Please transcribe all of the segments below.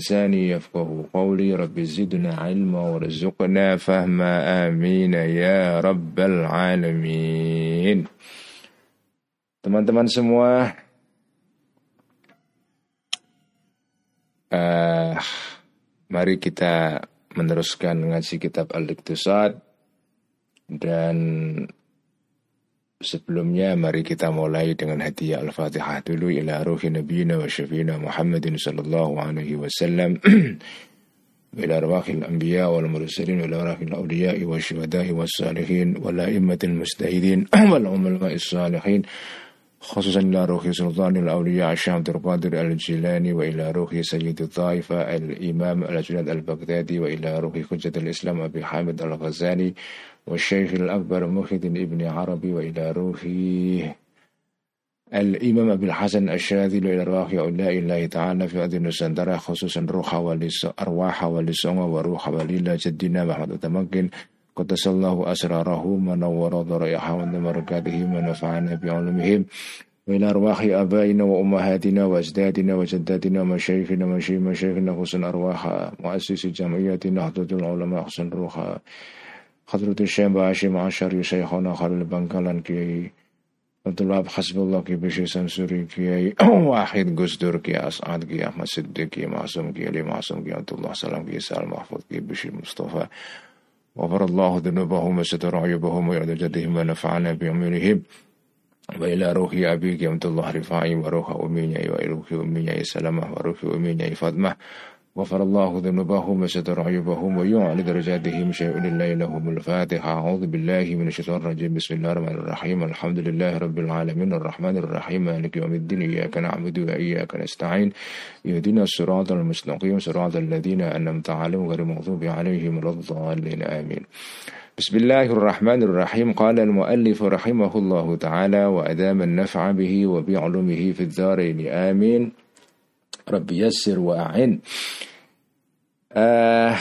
بلساني يفقه قولي رب زدنا علما وارزقنا فهما آمين يا رب العالمين Teman-teman semua uh, Mari kita meneruskan ngaji kitab Al-Iqtisad Dan Sebelumnya mari kita mulai dengan hadiah Al-Fatihah dulu ila ruhi nabiyina wa syafiina Muhammadin sallallahu alaihi wasallam ila arwahil anbiya wal mursalin ila arwahil awliya wa syuhada'i was salihin wal a'immatil mustahidin wal ulama'is salihin خصوصا إلى روح سلطان الأولياء الشام القادر الجيلاني وإلى روح سيد الطائفة الإمام الأجناد البغدادي وإلى روح حجة الإسلام أبي حامد الغزالي والشيخ الأكبر محي ابن عربي وإلى روح الإمام أبي الحسن الشاذلي وإلى أرواح أولياء الله تعالى في أرض النسندرة خصوصا روح أرواح ولسوم وروح وليلة جدنا محمد التمكن. قدس الله أسراره منور ضرائحه ومركاته ونفعنا بعلمهم. وإلى أرواح آبائنا وأمهاتنا وأجدادنا وجداتنا ومشايخنا ومشايخ مشايخنا خصوصا أرواح مؤسس جمعيتنا حضرة العلماء خصوصا روح حضرة الشيخ هاشم عشر شيخنا خالد بنكالان كي عبد الله حسب الله كي بشي سنسوري كي واحد قصدر كي أسعد كي أحمد صديق كي معصوم كي علي معصوم كي عبد الله سلام كي سالم محفوظ كي بشي مصطفى غفر الله ذنوبهم وستر عيوبهم ويعد جدهم ونفعنا بعمرهم وإلى روح أبيك عبد الله رفاعي وروح أمي وروح أمي سلمة وروح أمي فاطمة غفر الله ذنوبهم وستر عيوبهم ويعلي درجاتهم شيء لله لهم الفاتحة. أعوذ بالله من الشيطان الرجيم. بسم الله الرحمن الرحيم. الحمد لله رب العالمين. الرحمن الرحيم. مالك يوم الدين. إياك نعبد وإياك نستعين. اهدنا الصراط المستقيم. صراط الذين أنعمت عليهم غير المغضوب عليهم ولا الضالين. آمين. بسم الله الرحمن الرحيم. قال المؤلف رحمه الله تعالى وأدام النفع به وبعلمه في الدارين. آمين. yassir wa a'in. Uh,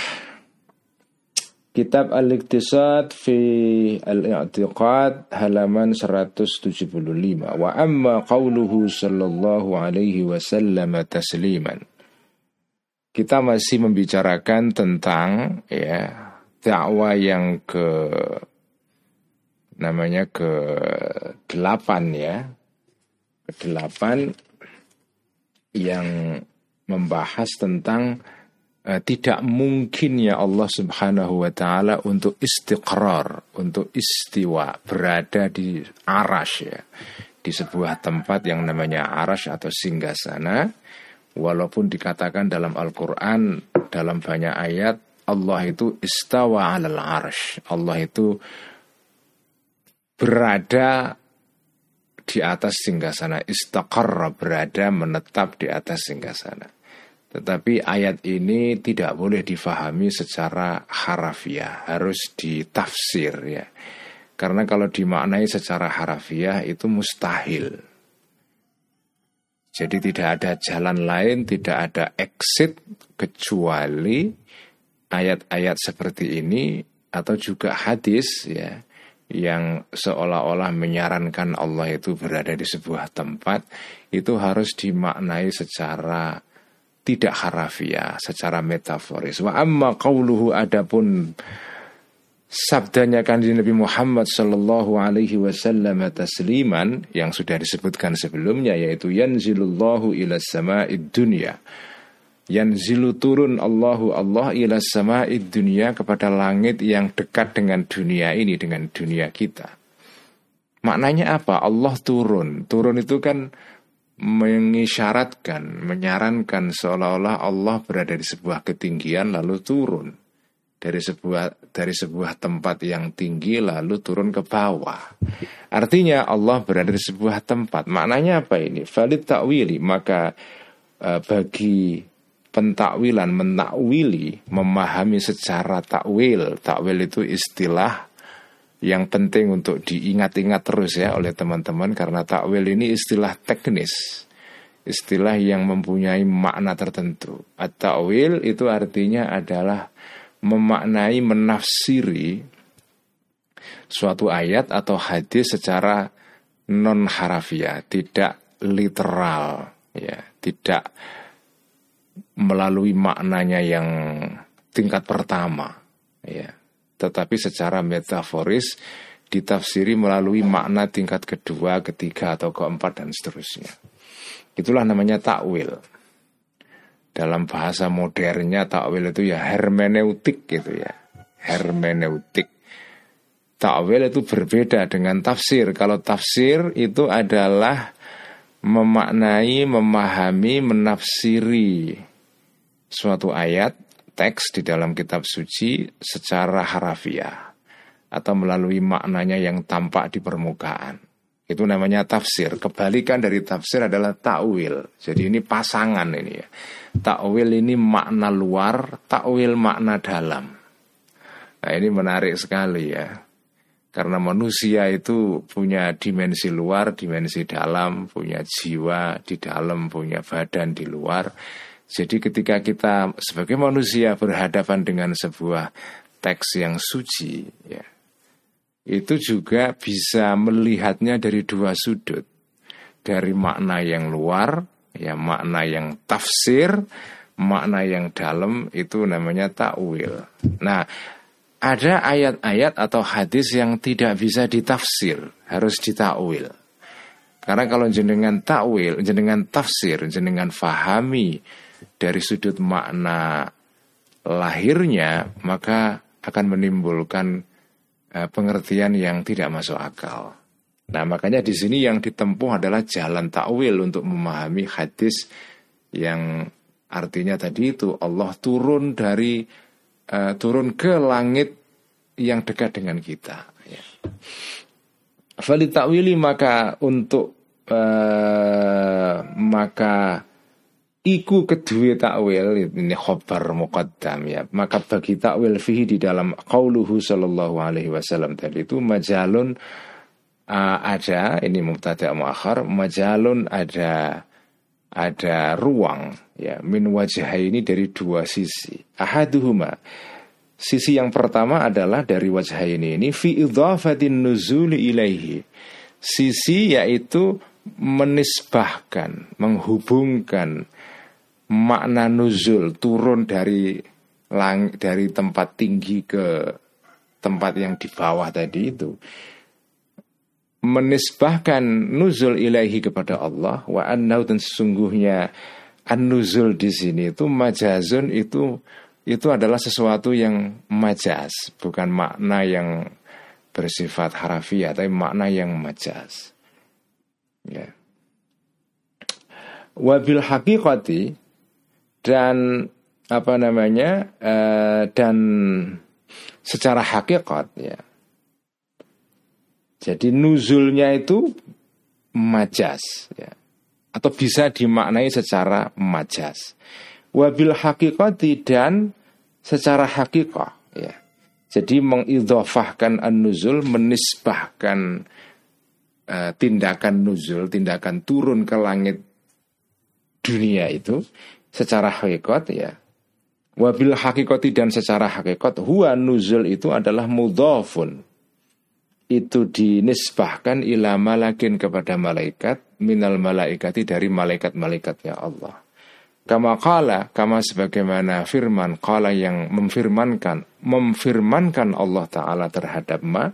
Kitab Al-Iqtisad fi Al-I'tiqad halaman 175. Wa amma qawluhu sallallahu alaihi wasallam tasliman. Kita masih membicarakan tentang ya dakwah yang ke namanya ke delapan ya. Ke delapan yang membahas tentang uh, tidak mungkinnya Allah Subhanahu wa taala untuk istiqrar, untuk istiwa, berada di arash ya. Di sebuah tempat yang namanya arash atau singgasana walaupun dikatakan dalam Al-Qur'an dalam banyak ayat Allah itu istawa 'alal arash. Allah itu berada di atas singgasana istaqarra berada menetap di atas singgasana. Tetapi ayat ini tidak boleh difahami secara harafiah, harus ditafsir ya. Karena kalau dimaknai secara harafiah itu mustahil. Jadi tidak ada jalan lain, tidak ada exit kecuali ayat-ayat seperti ini atau juga hadis ya yang seolah-olah menyarankan Allah itu berada di sebuah tempat itu harus dimaknai secara tidak harafiah, secara metaforis. Wa amma qauluhu adapun sabdanya kanjeng Nabi Muhammad sallallahu alaihi wasallam tasliman yang sudah disebutkan sebelumnya yaitu yanzilullahu ila sama'id dunya Yanzilu turun Allahu Allah ila sama'id dunia kepada langit yang dekat dengan dunia ini, dengan dunia kita. Maknanya apa? Allah turun. Turun itu kan mengisyaratkan, menyarankan seolah-olah Allah berada di sebuah ketinggian lalu turun dari sebuah dari sebuah tempat yang tinggi lalu turun ke bawah. Artinya Allah berada di sebuah tempat. Maknanya apa ini? Valid takwili. Maka uh, bagi pentakwilan menakwili memahami secara takwil takwil itu istilah yang penting untuk diingat-ingat terus ya oleh teman-teman karena takwil ini istilah teknis istilah yang mempunyai makna tertentu. At-takwil itu artinya adalah memaknai menafsiri suatu ayat atau hadis secara non harafiah tidak literal ya tidak melalui maknanya yang tingkat pertama ya tetapi secara metaforis ditafsiri melalui makna tingkat kedua, ketiga atau keempat dan seterusnya. Itulah namanya takwil. Dalam bahasa modernnya takwil itu ya hermeneutik gitu ya. Hermeneutik. Takwil itu berbeda dengan tafsir. Kalau tafsir itu adalah memaknai, memahami, menafsiri suatu ayat teks di dalam kitab suci secara harafiah atau melalui maknanya yang tampak di permukaan. Itu namanya tafsir. Kebalikan dari tafsir adalah takwil. Jadi ini pasangan ini ya. Takwil ini makna luar, takwil makna dalam. Nah ini menarik sekali ya. Karena manusia itu punya dimensi luar, dimensi dalam, punya jiwa di dalam, punya badan di luar. Jadi ketika kita sebagai manusia berhadapan dengan sebuah teks yang suci, ya, itu juga bisa melihatnya dari dua sudut, dari makna yang luar, ya makna yang tafsir, makna yang dalam itu namanya takwil. Nah, ada ayat-ayat atau hadis yang tidak bisa ditafsir, harus ditakwil. Karena kalau jenengan takwil, jenengan tafsir, jenengan fahami dari sudut makna lahirnya maka akan menimbulkan uh, pengertian yang tidak masuk akal. Nah, makanya di sini yang ditempuh adalah jalan takwil untuk memahami hadis yang artinya tadi itu Allah turun dari uh, turun ke langit yang dekat dengan kita. Ya. Fali takwili maka untuk uh, maka Iku kedua takwil ini khobar muqaddam ya. Maka bagi takwil fihi di dalam qauluhu sallallahu alaihi wasallam tadi itu majalun uh, ada ini mubtada muakhar majalun ada ada ruang ya min wajah ini dari dua sisi. Ahaduhuma Sisi yang pertama adalah dari wajah ini ini fi idhafatin nuzuli ilaihi. Sisi yaitu menisbahkan, menghubungkan makna nuzul turun dari lang dari tempat tinggi ke tempat yang di bawah tadi itu menisbahkan nuzul ilahi kepada Allah wa annau dan sesungguhnya an-nuzul di sini itu majazun itu itu adalah sesuatu yang majaz bukan makna yang bersifat harafiah tapi makna yang majaz. Ya. Wabil haqiqati dan apa namanya uh, dan secara hakikat ya. Jadi nuzulnya itu majas ya. Atau bisa dimaknai secara majas. Wabil hakikati dan secara hakikah ya. Jadi mengidhafahkan an-nuzul menisbahkan uh, tindakan nuzul tindakan turun ke langit dunia itu secara hakikat ya. Wabil hakikati dan secara hakikat huwa nuzul itu adalah mudhafun. Itu dinisbahkan ila malakin kepada malaikat minal malaikati dari malaikat-malaikatnya Allah. Kama kala, kama sebagaimana firman kala yang memfirmankan, memfirmankan Allah Ta'ala terhadap ma,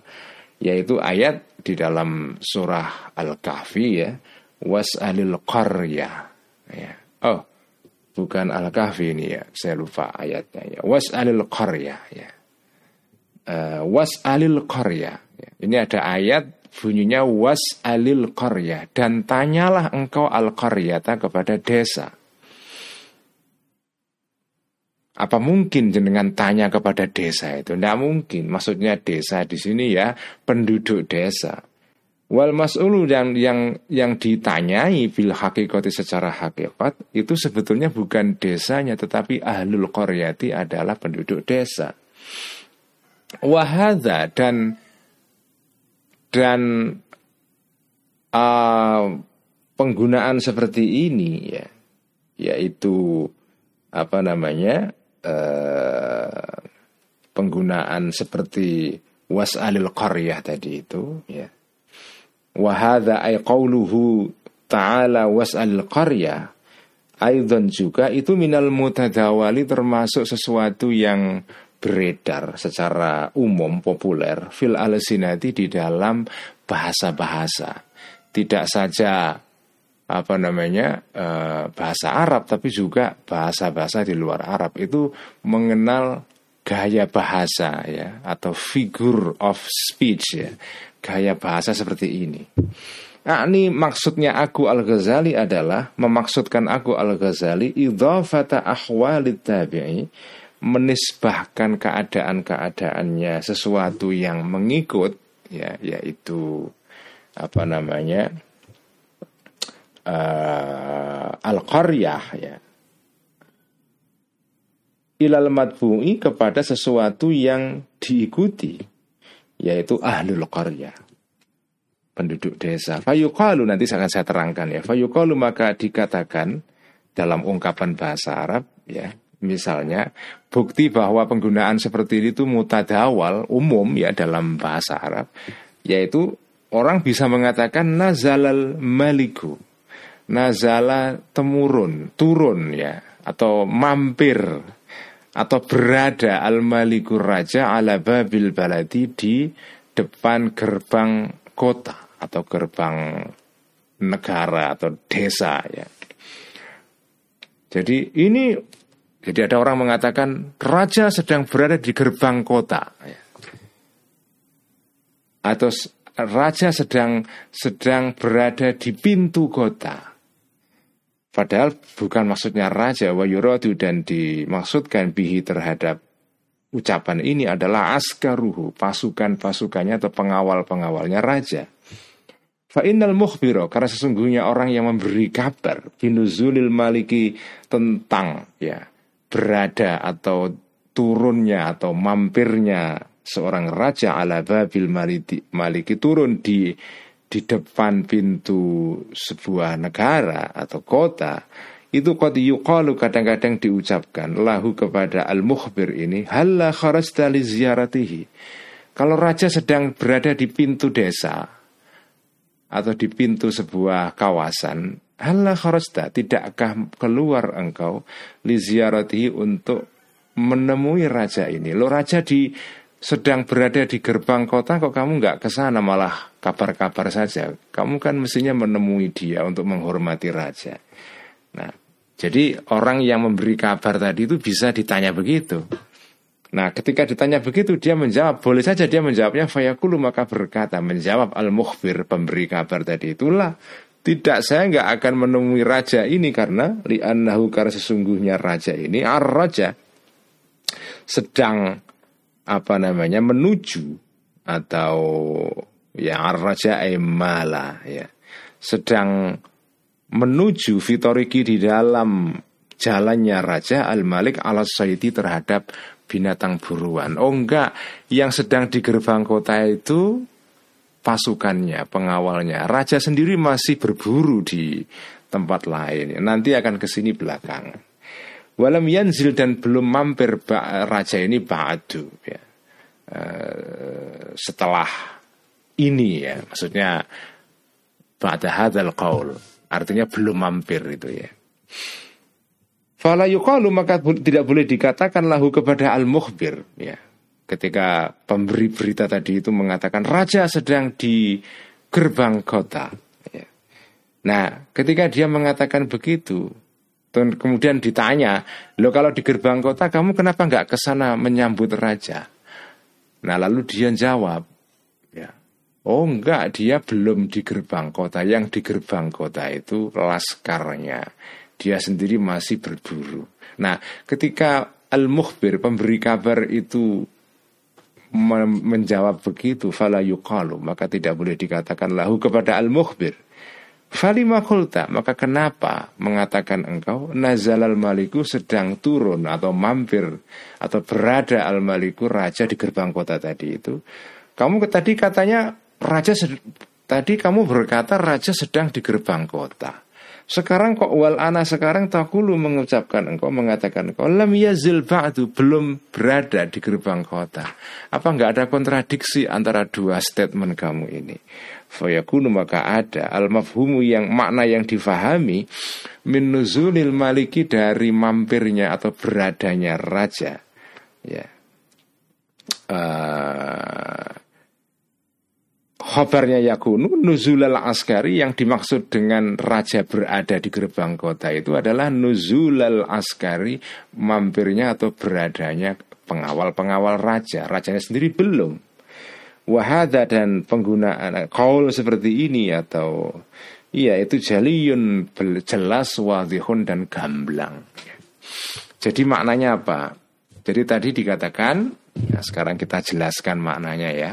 yaitu ayat di dalam surah Al-Kahfi ya, was'alil qarya. Ya. Oh, bukan Al-Kahfi ini ya, saya lupa ayatnya ya. Was'alil qarya ya. Uh, was'alil qarya. Ya. Ini ada ayat bunyinya was'alil qarya dan tanyalah engkau al-qaryata kepada desa. Apa mungkin jenengan tanya kepada desa itu? Tidak mungkin. Maksudnya desa di sini ya penduduk desa. Wal mas'ulu yang yang yang ditanyai bil hakikati secara hakikat itu sebetulnya bukan desanya tetapi ahlul qaryati adalah penduduk desa. Wahada dan dan uh, penggunaan seperti ini ya yaitu apa namanya uh, penggunaan seperti was'alil qaryah tadi itu ya Wahada ay qawluhu ta'ala was'al qarya Aidon juga itu minal mutadawali termasuk sesuatu yang beredar secara umum populer fil alsinati di dalam bahasa-bahasa. Tidak saja apa namanya eh, bahasa Arab tapi juga bahasa-bahasa di luar Arab. Itu mengenal gaya bahasa ya atau figure of speech ya gaya bahasa seperti ini. Ini maksudnya aku Al-Ghazali adalah memaksudkan aku Al-Ghazali idhafata ahwalit tabi'i menisbahkan keadaan-keadaannya sesuatu yang mengikut ya yaitu apa namanya uh, al-qaryah ya ilal matbu'i kepada sesuatu yang diikuti yaitu ahlul qaryah penduduk desa. Fayuqalu nanti akan saya terangkan ya. Fayuqalu maka dikatakan dalam ungkapan bahasa Arab ya. Misalnya bukti bahwa penggunaan seperti itu mutadawal umum ya dalam bahasa Arab yaitu orang bisa mengatakan nazalal maliku. Nazala temurun, turun ya atau mampir atau berada al malikur raja ala babil baladi di depan gerbang kota atau gerbang negara atau desa ya. Jadi ini jadi ada orang mengatakan raja sedang berada di gerbang kota ya. Atau raja sedang sedang berada di pintu kota. Padahal bukan maksudnya raja wa yuradu dan dimaksudkan bihi terhadap ucapan ini adalah askaruhu, pasukan-pasukannya atau pengawal-pengawalnya raja. Fa'innal mukhbiro karena sesungguhnya orang yang memberi kabar binuzulil maliki tentang ya berada atau turunnya atau mampirnya seorang raja ala babil maliki, maliki turun di di depan pintu sebuah negara atau kota itu qad yuqalu kadang-kadang diucapkan lahu kepada al-mukhbir ini halla kharajta li ziyaratihi kalau raja sedang berada di pintu desa atau di pintu sebuah kawasan, Allah kharajta, tidakkah keluar engkau li ziaratihi untuk menemui raja ini? Lo raja di sedang berada di gerbang kota kok kamu nggak ke sana malah kabar-kabar saja. Kamu kan mestinya menemui dia untuk menghormati raja. Nah, jadi orang yang memberi kabar tadi itu bisa ditanya begitu. Nah ketika ditanya begitu dia menjawab Boleh saja dia menjawabnya Fayakulu maka berkata Menjawab al-mukhbir pemberi kabar tadi itulah Tidak saya nggak akan menemui raja ini Karena li'annahu karena sesungguhnya raja ini Ar-raja Sedang Apa namanya Menuju Atau Ya ar-raja emala ya Sedang Menuju fitoriki di dalam jalannya Raja Al-Malik al-Saidi terhadap binatang buruan. Oh enggak, yang sedang di gerbang kota itu pasukannya, pengawalnya. Raja sendiri masih berburu di tempat lain. Nanti akan ke sini belakang. Walam yanzil dan belum mampir raja ini ba'du ya. Uh, setelah ini ya, maksudnya ba'da hadzal qaul. Artinya belum mampir itu ya. Fala yuqalu maka tidak boleh dikatakan lahu kepada al-mukhbir ya. Ketika pemberi berita tadi itu mengatakan raja sedang di gerbang kota ya. Nah, ketika dia mengatakan begitu kemudian ditanya, "Lo kalau di gerbang kota kamu kenapa nggak ke sana menyambut raja?" Nah, lalu dia jawab, ya. Oh enggak, dia belum di gerbang kota. Yang di gerbang kota itu laskarnya dia sendiri masih berburu. Nah, ketika al-mukhbir pemberi kabar itu menjawab begitu fala yuqalu maka tidak boleh dikatakan lahu kepada al-mukhbir Falima kulta maka kenapa mengatakan engkau nazalal maliku sedang turun atau mampir atau berada al maliku raja di gerbang kota tadi itu kamu tadi katanya raja tadi kamu berkata raja sedang di gerbang kota Sekarang kok wal ana sekarang takulu mengucapkan engkau mengatakan engkau lam yazil ba'du belum berada di gerbang kota. Apa enggak ada kontradiksi antara dua statement kamu ini? Fayakunu maka ada al mafhumu yang makna yang difahami min nuzulil maliki dari mampirnya atau beradanya raja. Ya. Uh, Khobarnya Yakunu Nuzulal Askari yang dimaksud dengan raja berada di gerbang kota itu adalah Nuzulal Askari mampirnya atau beradanya pengawal-pengawal raja Rajanya sendiri belum Wahada dan penggunaan kaul seperti ini atau Iya itu jaliyun jelas wadihun dan gamblang Jadi maknanya apa? Jadi tadi dikatakan ya Sekarang kita jelaskan maknanya ya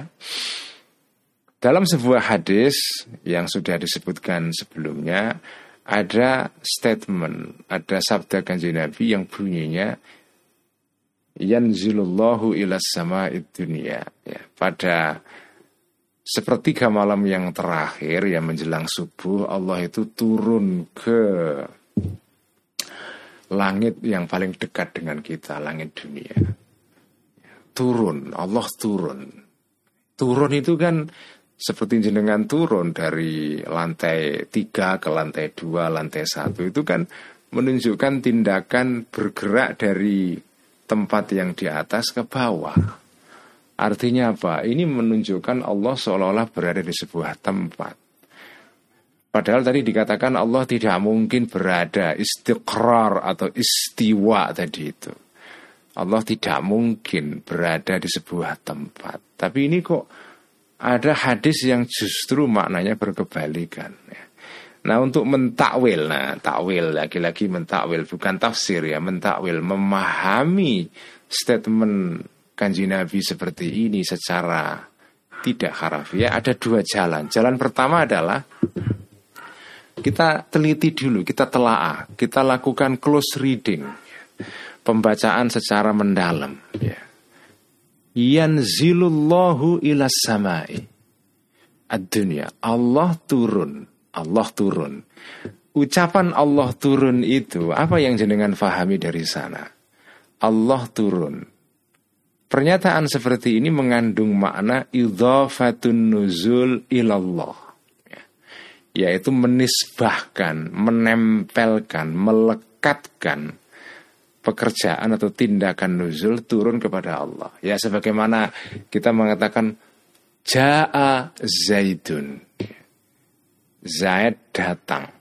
dalam sebuah hadis yang sudah disebutkan sebelumnya ada statement, ada sabda kanji Nabi yang bunyinya yanzilullahu ila sama dunia. Ya, pada sepertiga malam yang terakhir yang menjelang subuh Allah itu turun ke langit yang paling dekat dengan kita langit dunia. Turun Allah turun. Turun itu kan seperti jenengan turun dari lantai tiga ke lantai dua, lantai satu itu kan menunjukkan tindakan bergerak dari tempat yang di atas ke bawah. Artinya apa? Ini menunjukkan Allah seolah-olah berada di sebuah tempat. Padahal tadi dikatakan Allah tidak mungkin berada istiqrar atau istiwa tadi itu. Allah tidak mungkin berada di sebuah tempat. Tapi ini kok ada hadis yang justru maknanya berkebalikan. Ya. Nah untuk mentakwil, nah takwil lagi-lagi mentakwil bukan tafsir ya, mentakwil memahami statement kanji Nabi seperti ini secara tidak harafiah ada dua jalan. Jalan pertama adalah kita teliti dulu, kita telaah, kita lakukan close reading, pembacaan secara mendalam. Ya yanzilullahu ila samai ad-dunya. Allah turun, Allah turun. Ucapan Allah turun itu apa yang jenengan fahami dari sana? Allah turun. Pernyataan seperti ini mengandung makna idhafatun nuzul ilallah. Ya. Yaitu menisbahkan, menempelkan, melekatkan pekerjaan atau tindakan nuzul turun kepada Allah. Ya sebagaimana kita mengatakan jaa zaidun. Zaid datang.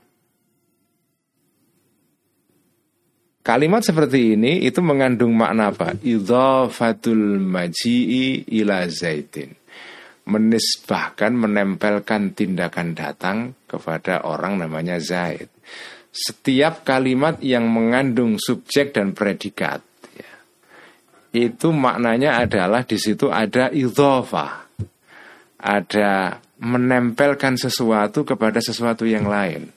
Kalimat seperti ini itu mengandung makna apa? Idhafatul maji'i ila zaidin. Menisbahkan, menempelkan tindakan datang kepada orang namanya Zaid setiap kalimat yang mengandung subjek dan predikat ya, itu maknanya adalah di situ ada idhofah ada menempelkan sesuatu kepada sesuatu yang lain.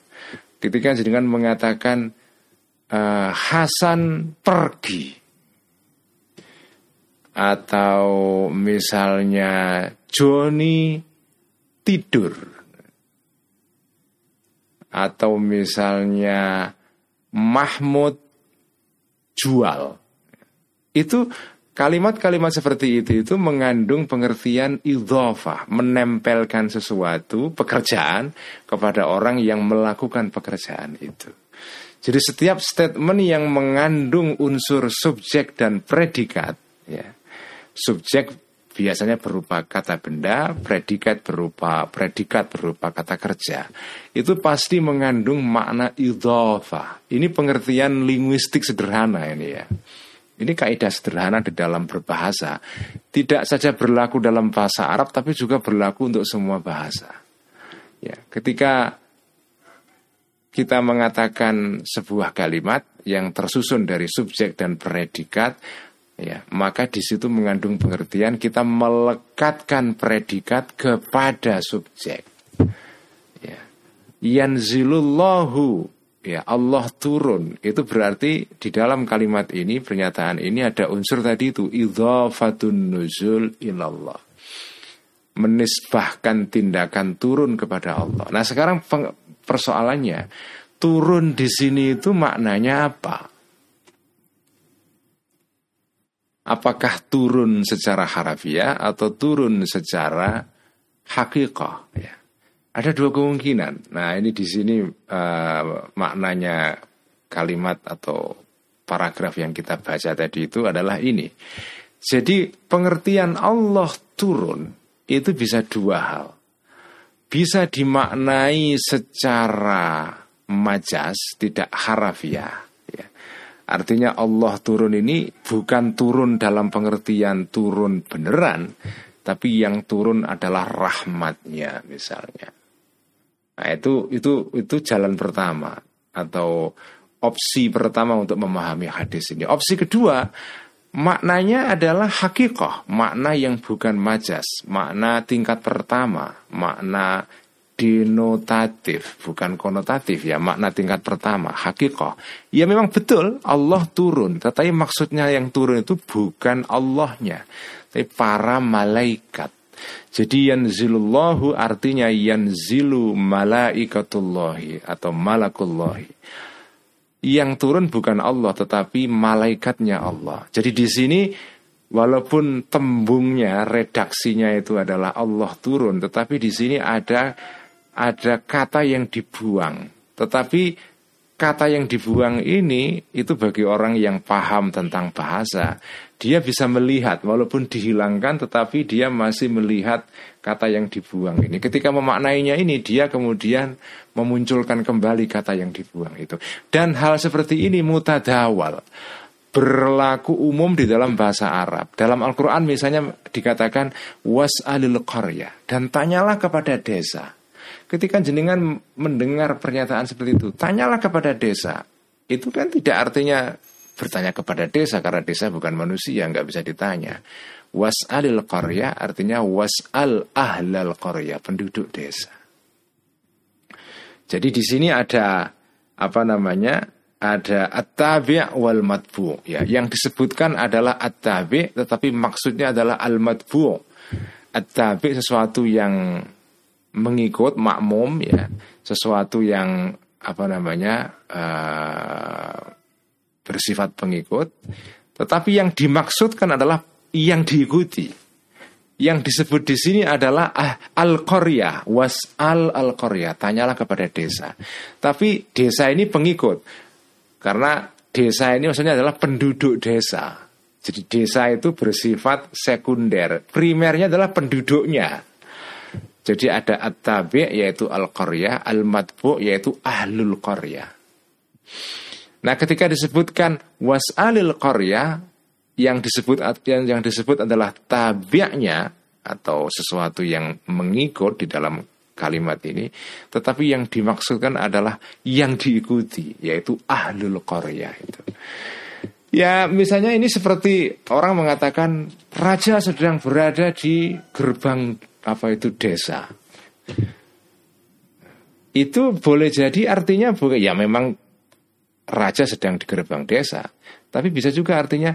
Ketika jenengan mengatakan uh, Hasan pergi. Atau misalnya Joni tidur. Atau misalnya Mahmud jual. Itu kalimat-kalimat seperti itu itu mengandung pengertian idhofah, menempelkan sesuatu, pekerjaan kepada orang yang melakukan pekerjaan itu. Jadi setiap statement yang mengandung unsur subjek dan predikat, ya, subjek biasanya berupa kata benda, predikat berupa predikat berupa kata kerja. Itu pasti mengandung makna idhofa. Ini pengertian linguistik sederhana ini ya. Ini kaidah sederhana di dalam berbahasa. Tidak saja berlaku dalam bahasa Arab tapi juga berlaku untuk semua bahasa. Ya, ketika kita mengatakan sebuah kalimat yang tersusun dari subjek dan predikat, ya maka di situ mengandung pengertian kita melekatkan predikat kepada subjek ya yanzilullahu ya Allah turun itu berarti di dalam kalimat ini pernyataan ini ada unsur tadi itu idhafatun nuzul ilallah menisbahkan tindakan turun kepada Allah nah sekarang persoalannya turun di sini itu maknanya apa? Apakah turun secara harafiah atau turun secara hakikah? Ya. Ada dua kemungkinan. Nah ini di sini uh, maknanya kalimat atau paragraf yang kita baca tadi itu adalah ini. Jadi pengertian Allah turun itu bisa dua hal. Bisa dimaknai secara majas, tidak harafiah. Ya. Artinya Allah turun ini bukan turun dalam pengertian turun beneran, tapi yang turun adalah rahmatnya misalnya. Nah itu itu itu jalan pertama atau opsi pertama untuk memahami hadis ini. Opsi kedua maknanya adalah hakikoh, makna yang bukan majas, makna tingkat pertama, makna denotatif, bukan konotatif ya, makna tingkat pertama, hakikoh. Ya memang betul Allah turun, tetapi maksudnya yang turun itu bukan Allahnya, tapi para malaikat. Jadi yanzilullahu artinya yanzilu malaikatullahi atau malakullahi. Yang turun bukan Allah tetapi malaikatnya Allah. Jadi di sini walaupun tembungnya redaksinya itu adalah Allah turun tetapi di sini ada ada kata yang dibuang. Tetapi kata yang dibuang ini itu bagi orang yang paham tentang bahasa, dia bisa melihat walaupun dihilangkan tetapi dia masih melihat kata yang dibuang ini. Ketika memaknainya ini dia kemudian memunculkan kembali kata yang dibuang itu. Dan hal seperti ini mutadawal berlaku umum di dalam bahasa Arab. Dalam Al-Quran misalnya dikatakan was'alil qarya dan tanyalah kepada desa. Ketika jenengan mendengar pernyataan seperti itu, tanyalah kepada desa. Itu kan tidak artinya bertanya kepada desa karena desa bukan manusia, nggak bisa ditanya. Was'alil qarya artinya was'al ahlal qarya, penduduk desa. Jadi di sini ada apa namanya? Ada at-tabi' wal matbu. Ya, yang disebutkan adalah at-tabi' tetapi maksudnya adalah al-matbu. At-tabi' sesuatu yang mengikut makmum ya sesuatu yang apa namanya uh, bersifat pengikut tetapi yang dimaksudkan adalah yang diikuti. Yang disebut di sini adalah ah, al korea was al al korea tanyalah kepada desa. Tapi desa ini pengikut karena desa ini maksudnya adalah penduduk desa. Jadi desa itu bersifat sekunder primernya adalah penduduknya jadi ada at-tabi' yaitu al-qaryah, al-matbu' yaitu ahlul qaryah. Nah, ketika disebutkan was'alil qaryah yang disebut yang, disebut adalah tabi'nya atau sesuatu yang mengikut di dalam kalimat ini, tetapi yang dimaksudkan adalah yang diikuti, yaitu ahlul qaryah itu. Ya, misalnya ini seperti orang mengatakan raja sedang berada di gerbang apa itu desa. Itu boleh jadi artinya bukan ya memang raja sedang di gerbang desa, tapi bisa juga artinya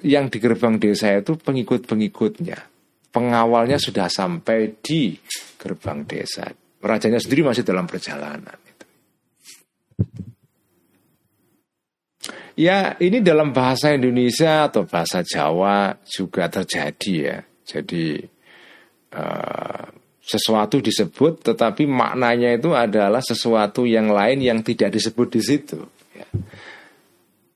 yang di gerbang desa itu pengikut-pengikutnya. Pengawalnya sudah sampai di gerbang desa. Rajanya sendiri masih dalam perjalanan. Ya, ini dalam bahasa Indonesia atau bahasa Jawa juga terjadi ya. Jadi Eh, sesuatu disebut tetapi maknanya itu adalah sesuatu yang lain yang tidak disebut di situ. Ya.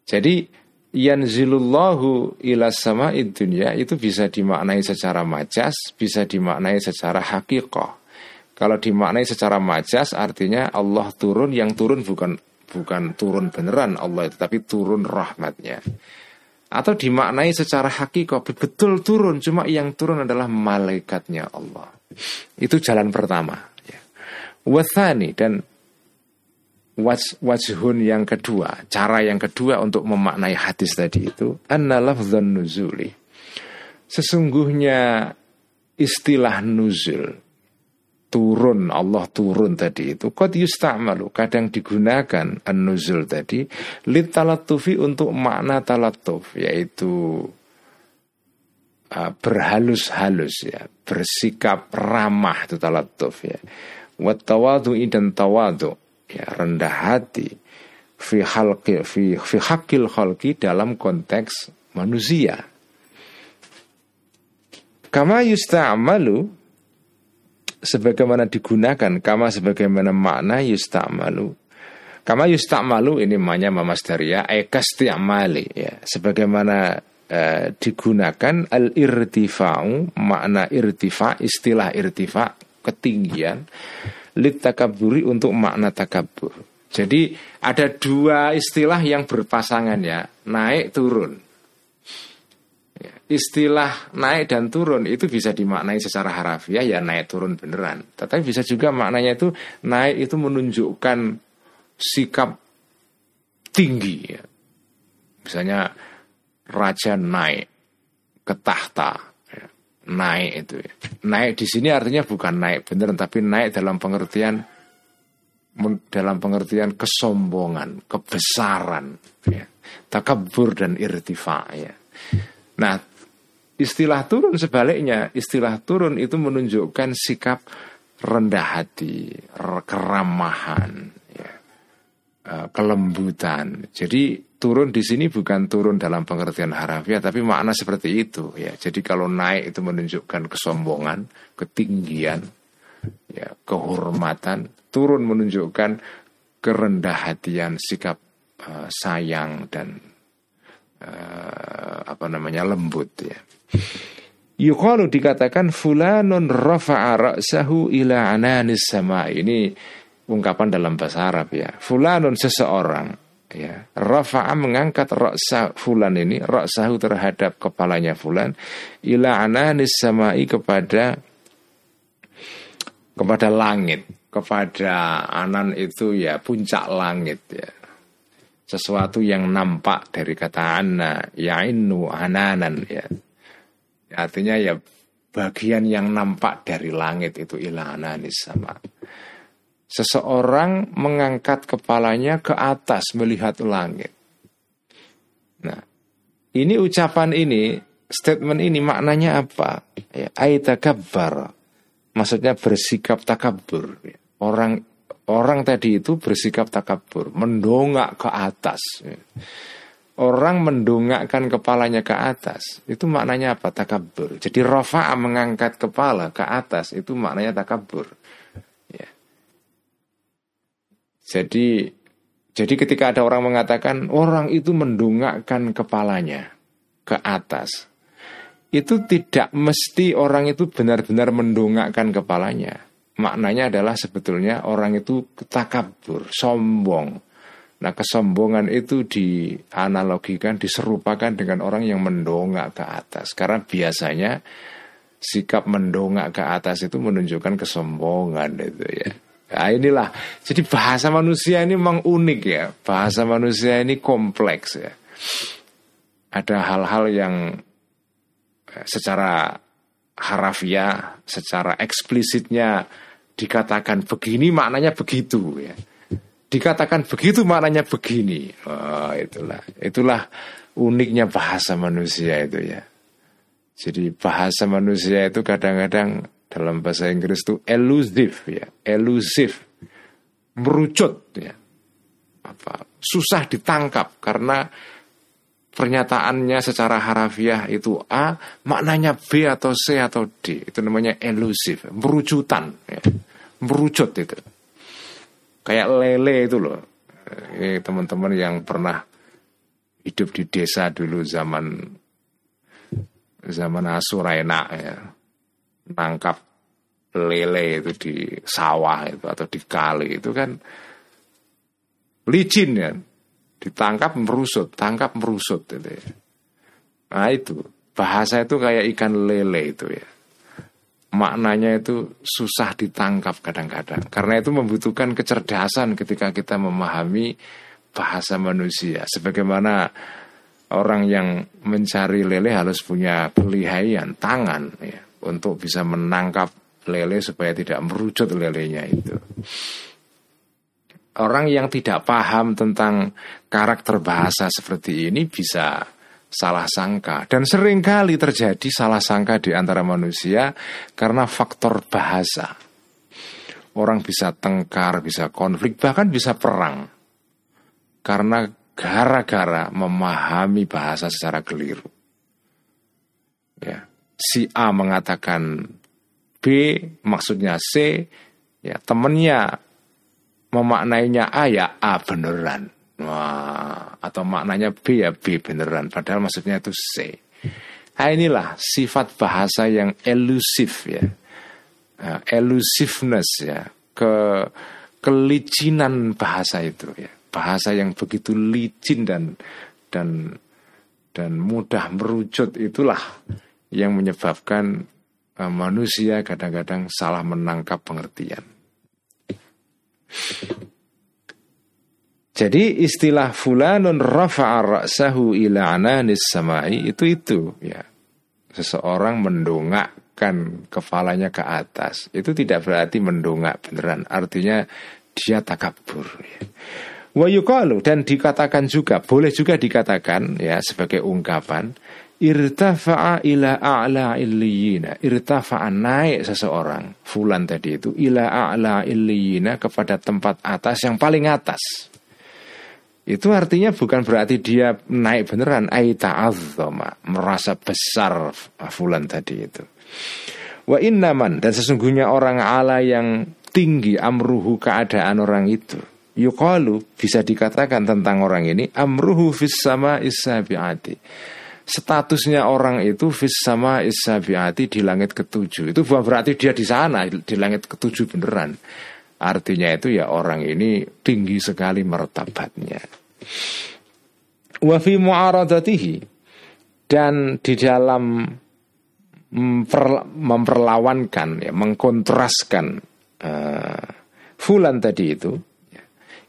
Jadi yanzilullahu ila sama dunya itu bisa dimaknai secara majas, bisa dimaknai secara hakikoh. Kalau dimaknai secara majas artinya Allah turun yang turun bukan bukan turun beneran Allah tetapi turun rahmatnya atau dimaknai secara hakikoh betul turun cuma yang turun adalah malaikatnya Allah itu jalan pertama ya. wathani dan wajhun yang kedua cara yang kedua untuk memaknai hadis tadi itu lafzan nuzuli sesungguhnya istilah nuzul turun Allah turun tadi itu. Qad yusta'malu kadang digunakan an-nuzul tadi lit talattufi untuk makna talattuf yaitu uh, berhalus-halus ya bersikap ramah itu talattuf ya. Wa tawadhu dan tawadu ya rendah hati fi halqi fi fi hakil dalam konteks manusia. Kama yusta'malu sebagaimana digunakan kama sebagaimana makna yusta'malu kama yusta'malu ini maknanya mamasdaria ekasti'amali ya sebagaimana eh, digunakan al irtifa'u makna irtifa istilah irtifa ketinggian lit takaburi untuk makna takabur. Jadi ada dua istilah yang berpasangan ya, naik turun. Ya, istilah naik dan turun itu bisa dimaknai secara harafiah ya naik turun beneran. Tetapi bisa juga maknanya itu naik itu menunjukkan sikap tinggi ya. Misalnya raja naik ke tahta naik itu ya. Naik di sini artinya bukan naik beneran tapi naik dalam pengertian dalam pengertian kesombongan, kebesaran, ya. takabur dan irtifa ya. Nah, istilah turun sebaliknya, istilah turun itu menunjukkan sikap rendah hati, keramahan, ya. Eh, kelembutan. Jadi turun di sini bukan turun dalam pengertian harafiah tapi makna seperti itu ya. Jadi kalau naik itu menunjukkan kesombongan, ketinggian, ya, kehormatan, turun menunjukkan kerendah hatian, sikap uh, sayang dan uh, apa namanya lembut ya. Yukalu dikatakan fulanun rafa'a ra'sahu ila ananis sama. Ini ungkapan dalam bahasa Arab ya. Fulanun seseorang ya rafa'a mengangkat raksa fulan ini raksahu terhadap kepalanya fulan ila ananis samai kepada kepada langit kepada anan itu ya puncak langit ya sesuatu yang nampak dari kata anna yainu ananan ya artinya ya bagian yang nampak dari langit itu ila ananis sama Seseorang mengangkat kepalanya ke atas melihat langit. Nah, ini ucapan ini, statement ini maknanya apa? Ya, Aitakabbar. Maksudnya bersikap takabur. Orang orang tadi itu bersikap takabur, mendongak ke atas. Orang mendongakkan kepalanya ke atas, itu maknanya apa? Takabur. Jadi rofa'a mengangkat kepala ke atas, itu maknanya takabur. Jadi jadi ketika ada orang mengatakan orang itu mendongakkan kepalanya ke atas, itu tidak mesti orang itu benar-benar mendongakkan kepalanya. Maknanya adalah sebetulnya orang itu takabur, sombong. Nah kesombongan itu dianalogikan, diserupakan dengan orang yang mendongak ke atas. Karena biasanya sikap mendongak ke atas itu menunjukkan kesombongan itu ya. Nah inilah, jadi bahasa manusia ini memang unik ya. Bahasa manusia ini kompleks ya. Ada hal-hal yang eh, secara harafiah, secara eksplisitnya dikatakan begini maknanya begitu ya. Dikatakan begitu maknanya begini. Oh, itulah, itulah uniknya bahasa manusia itu ya. Jadi bahasa manusia itu kadang-kadang dalam bahasa Inggris itu elusif ya, elusif, merucut ya, apa? Susah ditangkap karena pernyataannya secara harafiah itu A, maknanya B atau C atau D, itu namanya elusif, merucutan, ya. merucut itu, kayak lele itu loh, ini teman-teman yang pernah hidup di desa dulu zaman zaman Asurena ya. Nangkap lele itu di sawah itu atau di kali itu kan licin ya. Ditangkap merusut tangkap merusut itu ya. nah itu. Bahasa itu kayak ikan lele itu ya maknanya itu susah ditangkap kadang-kadang karena itu membutuhkan kecerdasan ketika kita memahami bahasa manusia sebagaimana orang yang mencari lele harus punya pelihaian tangan ya untuk bisa menangkap lele supaya tidak merucut lelenya itu. Orang yang tidak paham tentang karakter bahasa seperti ini bisa salah sangka dan sering kali terjadi salah sangka di antara manusia karena faktor bahasa. orang bisa tengkar, bisa konflik, bahkan bisa perang. Karena gara-gara memahami bahasa secara keliru. Ya, si A mengatakan B, maksudnya C, ya temennya memaknainya A ya A beneran. Wah, atau maknanya B ya B beneran, padahal maksudnya itu C. Nah inilah sifat bahasa yang elusif ya, uh, elusiveness ya, ke kelicinan bahasa itu ya, bahasa yang begitu licin dan dan dan mudah merucut itulah yang menyebabkan uh, manusia kadang-kadang salah menangkap pengertian. Jadi istilah fulanun rafa'a ra'sahu ila ananis samai itu itu ya. Seseorang mendongakkan kepalanya ke atas. Itu tidak berarti mendongak beneran. Artinya dia takabur ya. Wa yuqalu dan dikatakan juga boleh juga dikatakan ya sebagai ungkapan irtafa'a ila a'la illiyina irtafa'a naik seseorang fulan tadi itu ila a'la illiyina kepada tempat atas yang paling atas itu artinya bukan berarti dia naik beneran. Aita azama merasa besar fulan tadi itu. Wa innaman. Dan sesungguhnya orang ala yang tinggi amruhu keadaan orang itu. Yuqalu. Bisa dikatakan tentang orang ini. Amruhu fis sama isabiati. Statusnya orang itu fis sama isabiati di langit ketujuh. Itu bukan berarti dia di sana di langit ketujuh beneran artinya itu ya orang ini tinggi sekali martabatnya Wa fi mu'aradatihi. Dan di dalam memperlawankan ya mengkontraskan uh, fulan tadi itu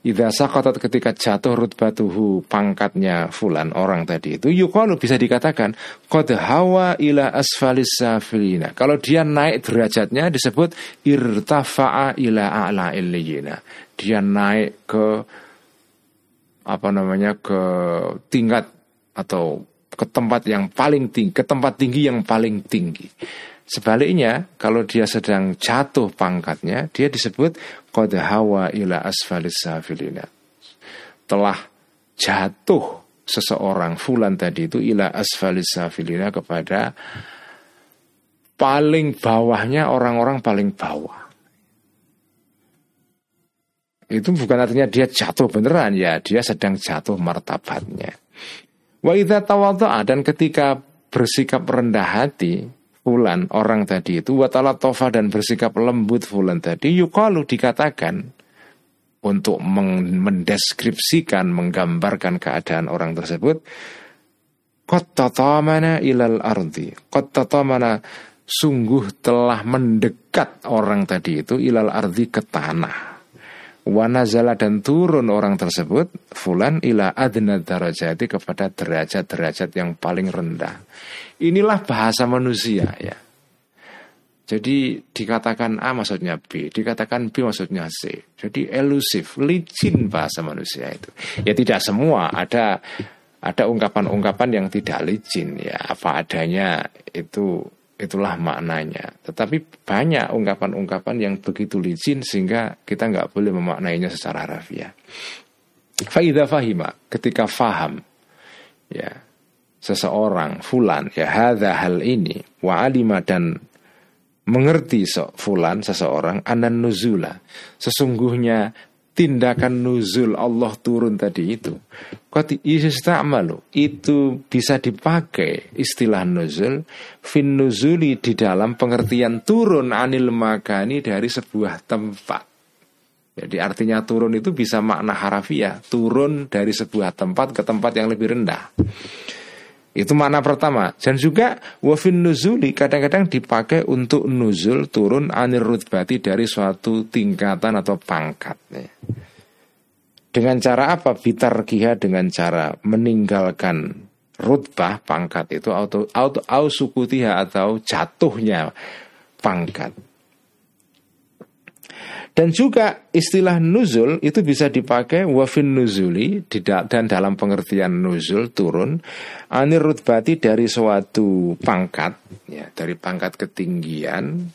Idza ketika jatuh rutbatuhu pangkatnya fulan orang tadi itu yuqalu bisa dikatakan qad hawa ila asfalis safilina. Kalau dia naik derajatnya disebut irtafa'a ila a'la illiyina. Dia naik ke apa namanya ke tingkat atau ke tempat yang paling tinggi, ke tempat tinggi yang paling tinggi. Sebaliknya, kalau dia sedang jatuh pangkatnya, dia disebut qad hawa ila asfalis. Telah jatuh seseorang fulan tadi itu ila asfalis kepada paling bawahnya orang-orang paling bawah. Itu bukan artinya dia jatuh beneran ya, dia sedang jatuh martabatnya. Wa idza dan ketika bersikap rendah hati fulan orang tadi itu wa tofa dan bersikap lembut fulan tadi yukalu dikatakan untuk mendeskripsikan, menggambarkan keadaan orang tersebut Qad tatamana ilal ardi. Qad tatamana sungguh telah mendekat orang tadi itu ilal ardi ke tanah Wanazala dan turun orang tersebut Fulan ila adna darajati kepada derajat-derajat yang paling rendah. Inilah bahasa manusia ya. Jadi dikatakan A maksudnya B Dikatakan B maksudnya C. Jadi elusif, licin bahasa manusia itu. Ya tidak semua Ada ada ungkapan-ungkapan yang tidak licin ya. Apa adanya itu itulah maknanya. Tetapi banyak ungkapan-ungkapan yang begitu licin sehingga kita nggak boleh memaknainya secara harfiah. Faidah fahima ketika faham ya seseorang fulan ya hadza hal ini wa alima dan mengerti so, fulan seseorang anan nuzula sesungguhnya tindakan nuzul Allah turun tadi itu Qad yusta'malu itu bisa dipakai istilah nuzul fin nuzuli di dalam pengertian turun anil makani dari sebuah tempat. Jadi artinya turun itu bisa makna harafiah, turun dari sebuah tempat ke tempat yang lebih rendah. Itu makna pertama. Dan juga wafin nuzuli kadang-kadang dipakai untuk nuzul turun anir rutbati dari suatu tingkatan atau pangkat. Dengan cara apa? Bitar kiha dengan cara meninggalkan rutbah pangkat itu auto auto ausukutiha atau jatuhnya pangkat. Dan juga istilah nuzul itu bisa dipakai wafin nuzuli dan dalam pengertian nuzul turun anir rutbati dari suatu pangkat ya dari pangkat ketinggian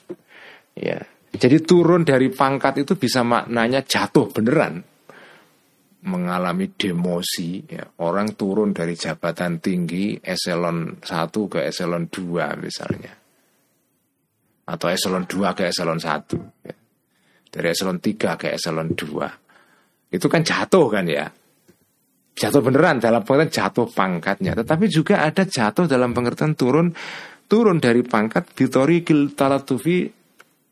ya Jadi turun dari pangkat itu bisa maknanya jatuh beneran mengalami demosi ya. orang turun dari jabatan tinggi eselon 1 ke eselon 2 misalnya atau eselon 2 ke eselon 1 ya. Dari eselon 3 ke eselon 2 itu kan jatuh kan ya? Jatuh beneran dalam pengertian jatuh pangkatnya. Tetapi juga ada jatuh dalam pengertian turun turun dari pangkat bitori kiltalatufi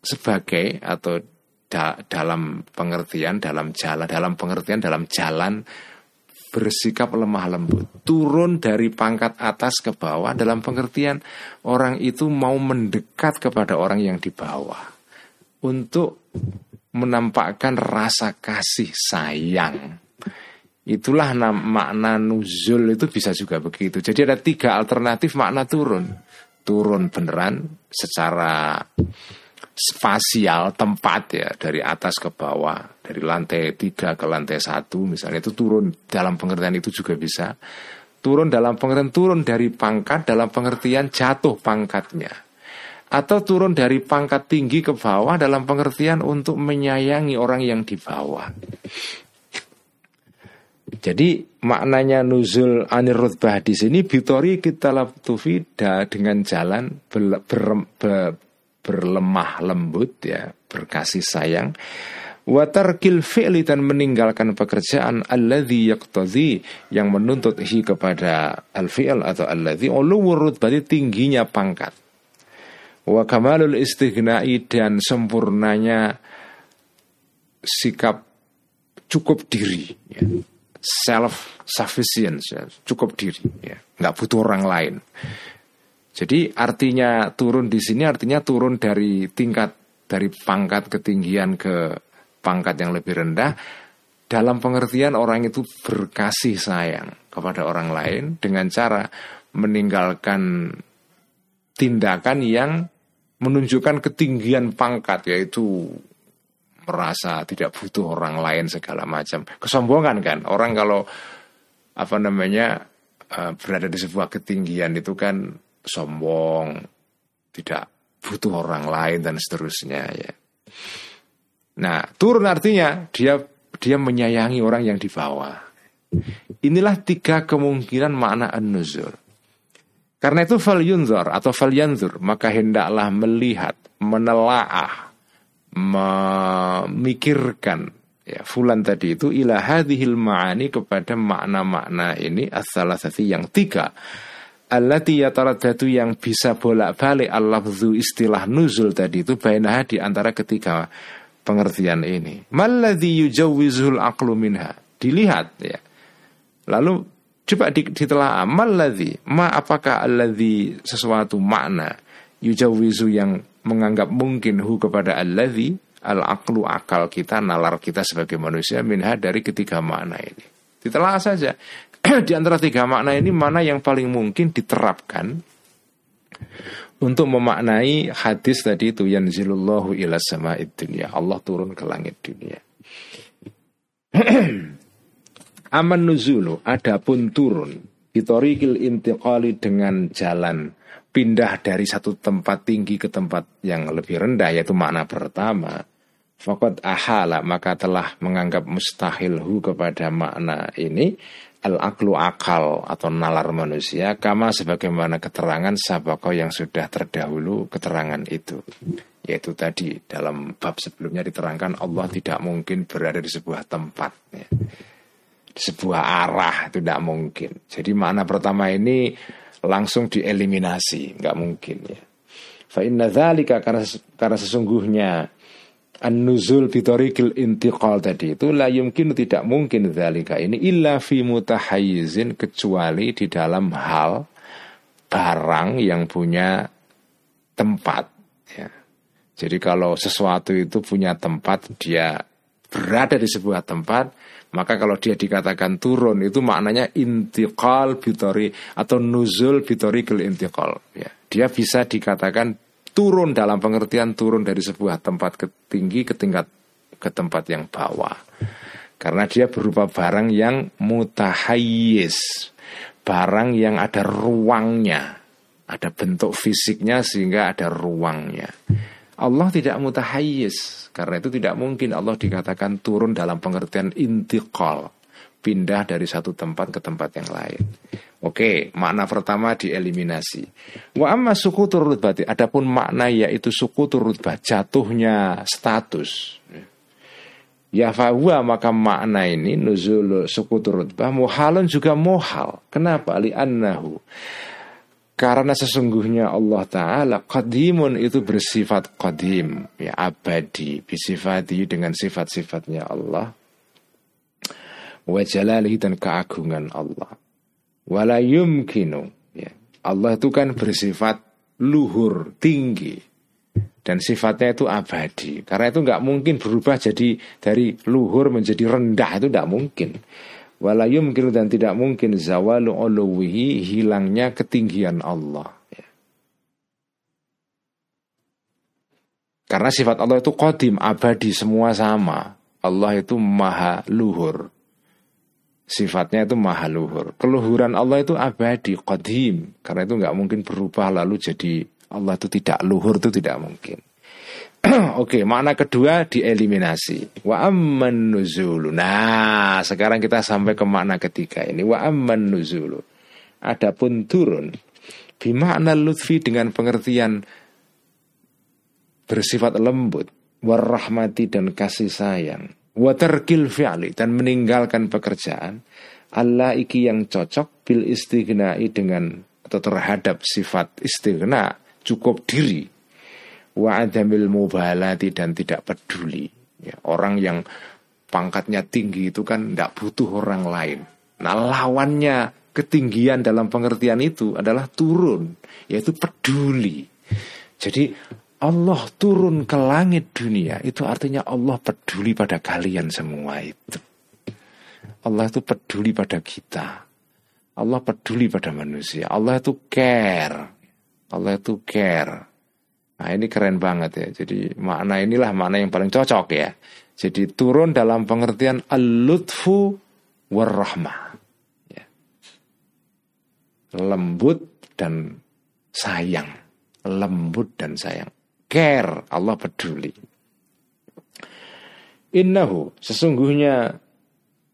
sebagai atau da, dalam pengertian dalam jalan dalam pengertian dalam jalan bersikap lemah lembut. Turun dari pangkat atas ke bawah dalam pengertian orang itu mau mendekat kepada orang yang di bawah. Untuk menampakkan rasa kasih sayang. Itulah makna nuzul itu bisa juga begitu. Jadi ada tiga alternatif makna turun. Turun beneran secara spasial tempat ya dari atas ke bawah. Dari lantai tiga ke lantai satu misalnya. Itu turun dalam pengertian itu juga bisa. Turun dalam pengertian turun dari pangkat dalam pengertian jatuh pangkatnya atau turun dari pangkat tinggi ke bawah dalam pengertian untuk menyayangi orang yang di bawah jadi maknanya nuzul anir rutbah di sini bitori kita tufida dengan jalan ber, ber, ber, berlemah lembut ya, berkasih sayang. Watarkil fi'li dan meninggalkan pekerjaan alladhi yaqtadhi yang menuntut hi kepada al-fi'l atau alladhi uluwur berarti tingginya pangkat. Wa kamalul istighnai dan sempurnanya sikap cukup diri ya. self sufficient ya. cukup diri ya nggak butuh orang lain jadi artinya turun di sini artinya turun dari tingkat dari pangkat ketinggian ke pangkat yang lebih rendah dalam pengertian orang itu berkasih sayang kepada orang lain dengan cara meninggalkan tindakan yang menunjukkan ketinggian pangkat yaitu merasa tidak butuh orang lain segala macam kesombongan kan orang kalau apa namanya eh, berada di sebuah ketinggian itu kan sombong, tidak butuh orang lain dan seterusnya ya. Nah, turun artinya dia dia menyayangi orang yang di bawah. Inilah tiga kemungkinan makna an-nuzul. Karena itu fal yunzur atau fal yanzur, maka hendaklah melihat, menelaah, memikirkan ya fulan tadi itu ila hadhil ma'ani kepada makna-makna ini as-salasati yang tiga allati yataradatu yang bisa bolak-balik al-lafzu istilah nuzul tadi itu bainaha di antara ketiga pengertian ini. Malladhi yujawwizul aqlu minha. Dilihat ya. Lalu coba ditelaah malladhi ma apakah alladhi sesuatu makna yujawwizu yang menganggap mungkin hu kepada alladhi al aqlu akal kita nalar kita sebagai manusia minha dari ketiga makna ini. Ditelaah saja. di antara tiga makna ini mana yang paling mungkin diterapkan untuk memaknai hadis tadi itu yanzilullahu ila sama'id dunia. Allah turun ke langit dunia. Aman nuzulu adapun turun. Bitorikil intiqali dengan jalan. Pindah dari satu tempat tinggi ke tempat yang lebih rendah yaitu makna pertama. Fakat ahala maka telah menganggap mustahil hu kepada makna ini. Al-aklu akal atau nalar manusia kama sebagaimana keterangan sabako yang sudah terdahulu keterangan itu. Yaitu tadi dalam bab sebelumnya diterangkan Allah tidak mungkin berada di sebuah tempat ya. Sebuah arah itu tidak mungkin jadi makna pertama ini langsung dieliminasi nggak mungkin ya fa inna karena karena sesungguhnya An-nuzul bitorikil intiqal tadi itu la yumkin tidak mungkin zalika ini illa fi mutahayyizin kecuali di dalam hal barang yang punya tempat ya. Jadi kalau sesuatu itu punya tempat dia berada di sebuah tempat maka kalau dia dikatakan turun itu maknanya intiqal bitori atau nuzul bitorikil intiqal ya. Dia bisa dikatakan turun dalam pengertian turun dari sebuah tempat ke tinggi ke tingkat ke tempat yang bawah. Karena dia berupa barang yang mutahayis, barang yang ada ruangnya, ada bentuk fisiknya sehingga ada ruangnya. Allah tidak mutahayyiz karena itu tidak mungkin Allah dikatakan turun dalam pengertian intiqal pindah dari satu tempat ke tempat yang lain. Oke, makna pertama dieliminasi. Wa amma suku turut bati. Adapun makna yaitu suku turut jatuhnya status. Ya fahuwa maka makna ini nuzul suku turut muhalun juga muhal. Kenapa? Li annahu karena sesungguhnya Allah Ta'ala Qadimun itu bersifat qadim ya Abadi Bisifati dengan sifat-sifatnya Allah. Wajalalihi dan keagungan Allah. Wala yumkinu ya. Allah itu kan bersifat luhur, tinggi. Dan sifatnya itu abadi. Karena itu nggak mungkin berubah jadi Dari luhur menjadi rendah Itu nggak mungkin wala yumkinu dan tidak mungkin zawalu uluwihi hilangnya ketinggian Allah ya. Karena sifat Allah itu kodim, abadi, semua sama. Allah itu maha luhur. Sifatnya itu maha luhur. Keluhuran Allah itu abadi, kodim. Karena itu nggak mungkin berubah lalu jadi Allah itu tidak luhur itu tidak mungkin. Oke, okay, makna kedua dieliminasi. Wa amman. Nah, sekarang kita sampai ke makna ketiga ini. Wa amman. Adapun turun bimakna lutfi dengan pengertian bersifat lembut, warahmati dan kasih sayang, waterkil fi'li dan meninggalkan pekerjaan. Allah iki yang cocok bil istighnai dengan atau terhadap sifat istighna cukup diri wa adamil mubalati dan tidak peduli. Ya, orang yang pangkatnya tinggi itu kan tidak butuh orang lain. Nah lawannya ketinggian dalam pengertian itu adalah turun, yaitu peduli. Jadi Allah turun ke langit dunia itu artinya Allah peduli pada kalian semua itu. Allah itu peduli pada kita. Allah peduli pada manusia. Allah itu care. Allah itu care. Nah ini keren banget ya. Jadi makna inilah makna yang paling cocok ya. Jadi turun dalam pengertian al-lutfu warahmah. Ya. Lembut dan sayang. Lembut dan sayang. Care, Allah peduli. Innahu, sesungguhnya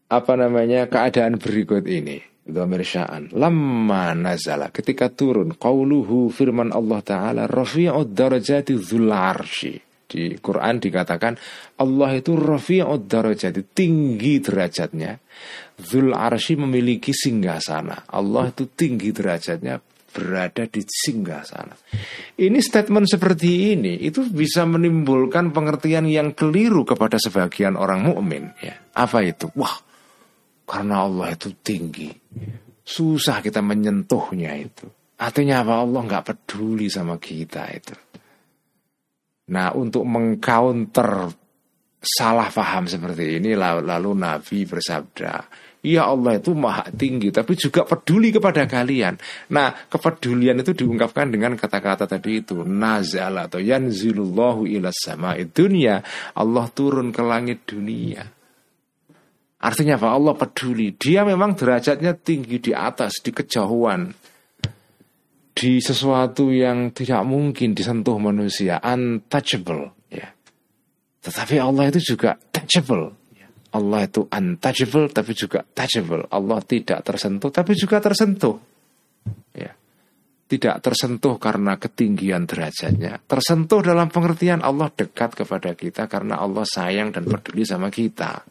apa namanya keadaan berikut ini Dhamir sya'an Lama nazala Ketika turun Qauluhu firman Allah Ta'ala Rafi'ud darajati dhul arshi. Di Quran dikatakan Allah itu rafi'ud darajati Tinggi derajatnya. Dhul arshi memiliki singgasana Allah itu tinggi derajatnya Berada di singgasana Ini statement seperti ini Itu bisa menimbulkan pengertian yang keliru Kepada sebagian orang mukmin ya. Apa itu? Wah karena Allah itu tinggi. Susah kita menyentuhnya itu. Artinya apa? Allah nggak peduli sama kita itu. Nah untuk mengcounter salah paham seperti ini lalu Nabi bersabda Ya Allah itu maha tinggi tapi juga peduli kepada kalian Nah kepedulian itu diungkapkan dengan kata-kata tadi itu Nazal atau yanzilullahu ilas sama dunia Allah turun ke langit dunia Artinya apa? Allah peduli. Dia memang derajatnya tinggi di atas, di kejauhan. Di sesuatu yang tidak mungkin disentuh manusia, untouchable. Ya. Tetapi Allah itu juga touchable. Ya. Allah itu untouchable tapi juga touchable. Allah tidak tersentuh tapi juga tersentuh. Ya. Tidak tersentuh karena ketinggian derajatnya. Tersentuh dalam pengertian Allah dekat kepada kita karena Allah sayang dan peduli sama kita.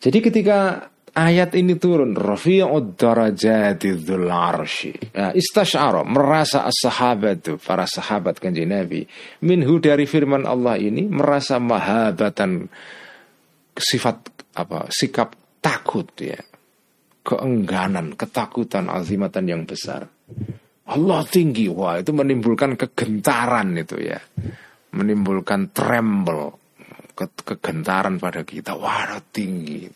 Jadi ketika ayat ini turun rafi'ud darajati dzul arsy nah, istasyara merasa as-sahabat para sahabat kanjeng Nabi minhu dari firman Allah ini merasa mahabatan sifat apa sikap takut ya. Keengganan ketakutan azimatan yang besar. Allah tinggi. Wah itu menimbulkan kegentaran itu ya. Menimbulkan tremble ke kegentaran pada kita wah tinggi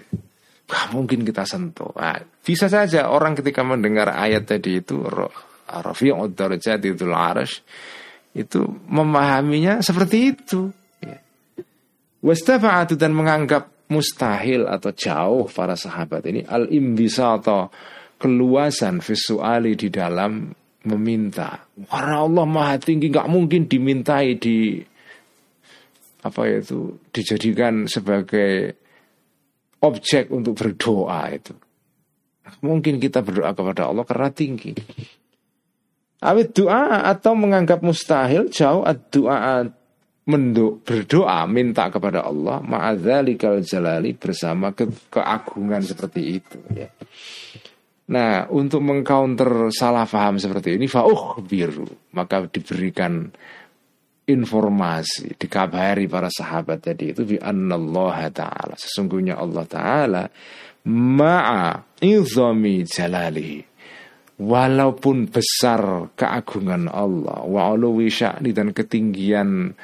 Gak mungkin kita sentuh nah, bisa saja orang ketika mendengar ayat tadi itu Rafi'ud darajatitul arash itu memahaminya seperti itu ya. Wastafa'atu dan menganggap mustahil atau jauh para sahabat ini al atau keluasan visuali di dalam meminta. Karena Allah maha tinggi, nggak mungkin dimintai di apa itu dijadikan sebagai objek untuk berdoa itu. Mungkin kita berdoa kepada Allah karena tinggi. Awit doa atau menganggap mustahil jauh doa menduk berdoa minta kepada Allah ma'adzalikal jalali bersama ke keagungan seperti itu ya. Nah, untuk mengcounter salah paham seperti ini fauh biru, maka diberikan informasi, dikabari para sahabat tadi itu bi Allah taala. Sesungguhnya Allah taala ma'a izami jalali. Walaupun besar keagungan Allah, wa sya'ni dan ketinggian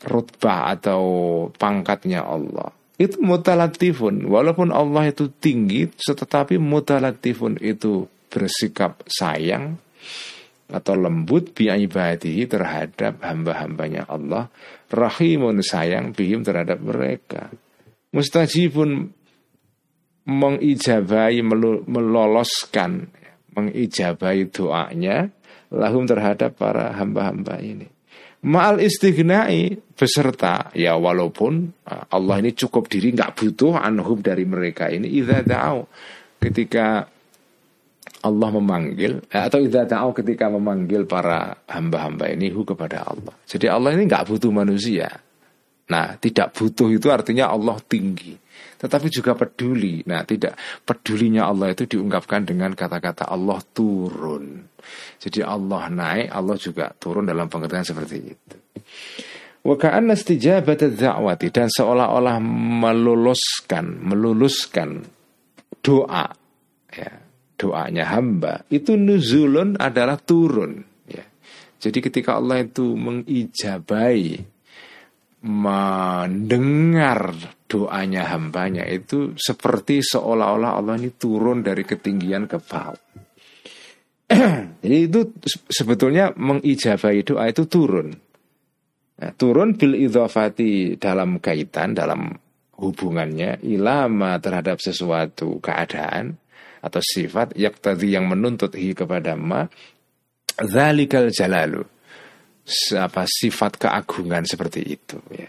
rutbah atau pangkatnya Allah. Itu mutalatifun. Walaupun Allah itu tinggi, tetapi mutalatifun itu bersikap sayang, atau lembut bi ibadihi terhadap hamba-hambanya Allah rahimun sayang bihim terhadap mereka. Mustajibun mengijabai meloloskan mengijabai doanya lahum terhadap para hamba-hamba ini. Ma'al istighnai beserta ya walaupun Allah ini cukup diri nggak butuh anhum dari mereka ini idza ketika Allah memanggil eh, atau tidak tahu ketika memanggil para hamba-hamba ini hu kepada Allah. Jadi Allah ini nggak butuh manusia. Nah, tidak butuh itu artinya Allah tinggi, tetapi juga peduli. Nah, tidak pedulinya Allah itu diungkapkan dengan kata-kata Allah turun. Jadi Allah naik, Allah juga turun dalam pengertian seperti itu. Wa ka'anna istijabat da'wati dan seolah-olah meluluskan, meluluskan doa ya doanya hamba itu nuzulun adalah turun ya. Jadi ketika Allah itu mengijabai mendengar doanya hambanya itu seperti seolah-olah Allah ini turun dari ketinggian ke bawah. Jadi itu sebetulnya mengijabai doa itu turun. Nah, turun bil idhafati dalam kaitan dalam hubungannya ilama terhadap sesuatu keadaan atau sifat yaktadi yang menuntut hi kepada ma zalikal jalalu. Apa sifat keagungan seperti itu ya.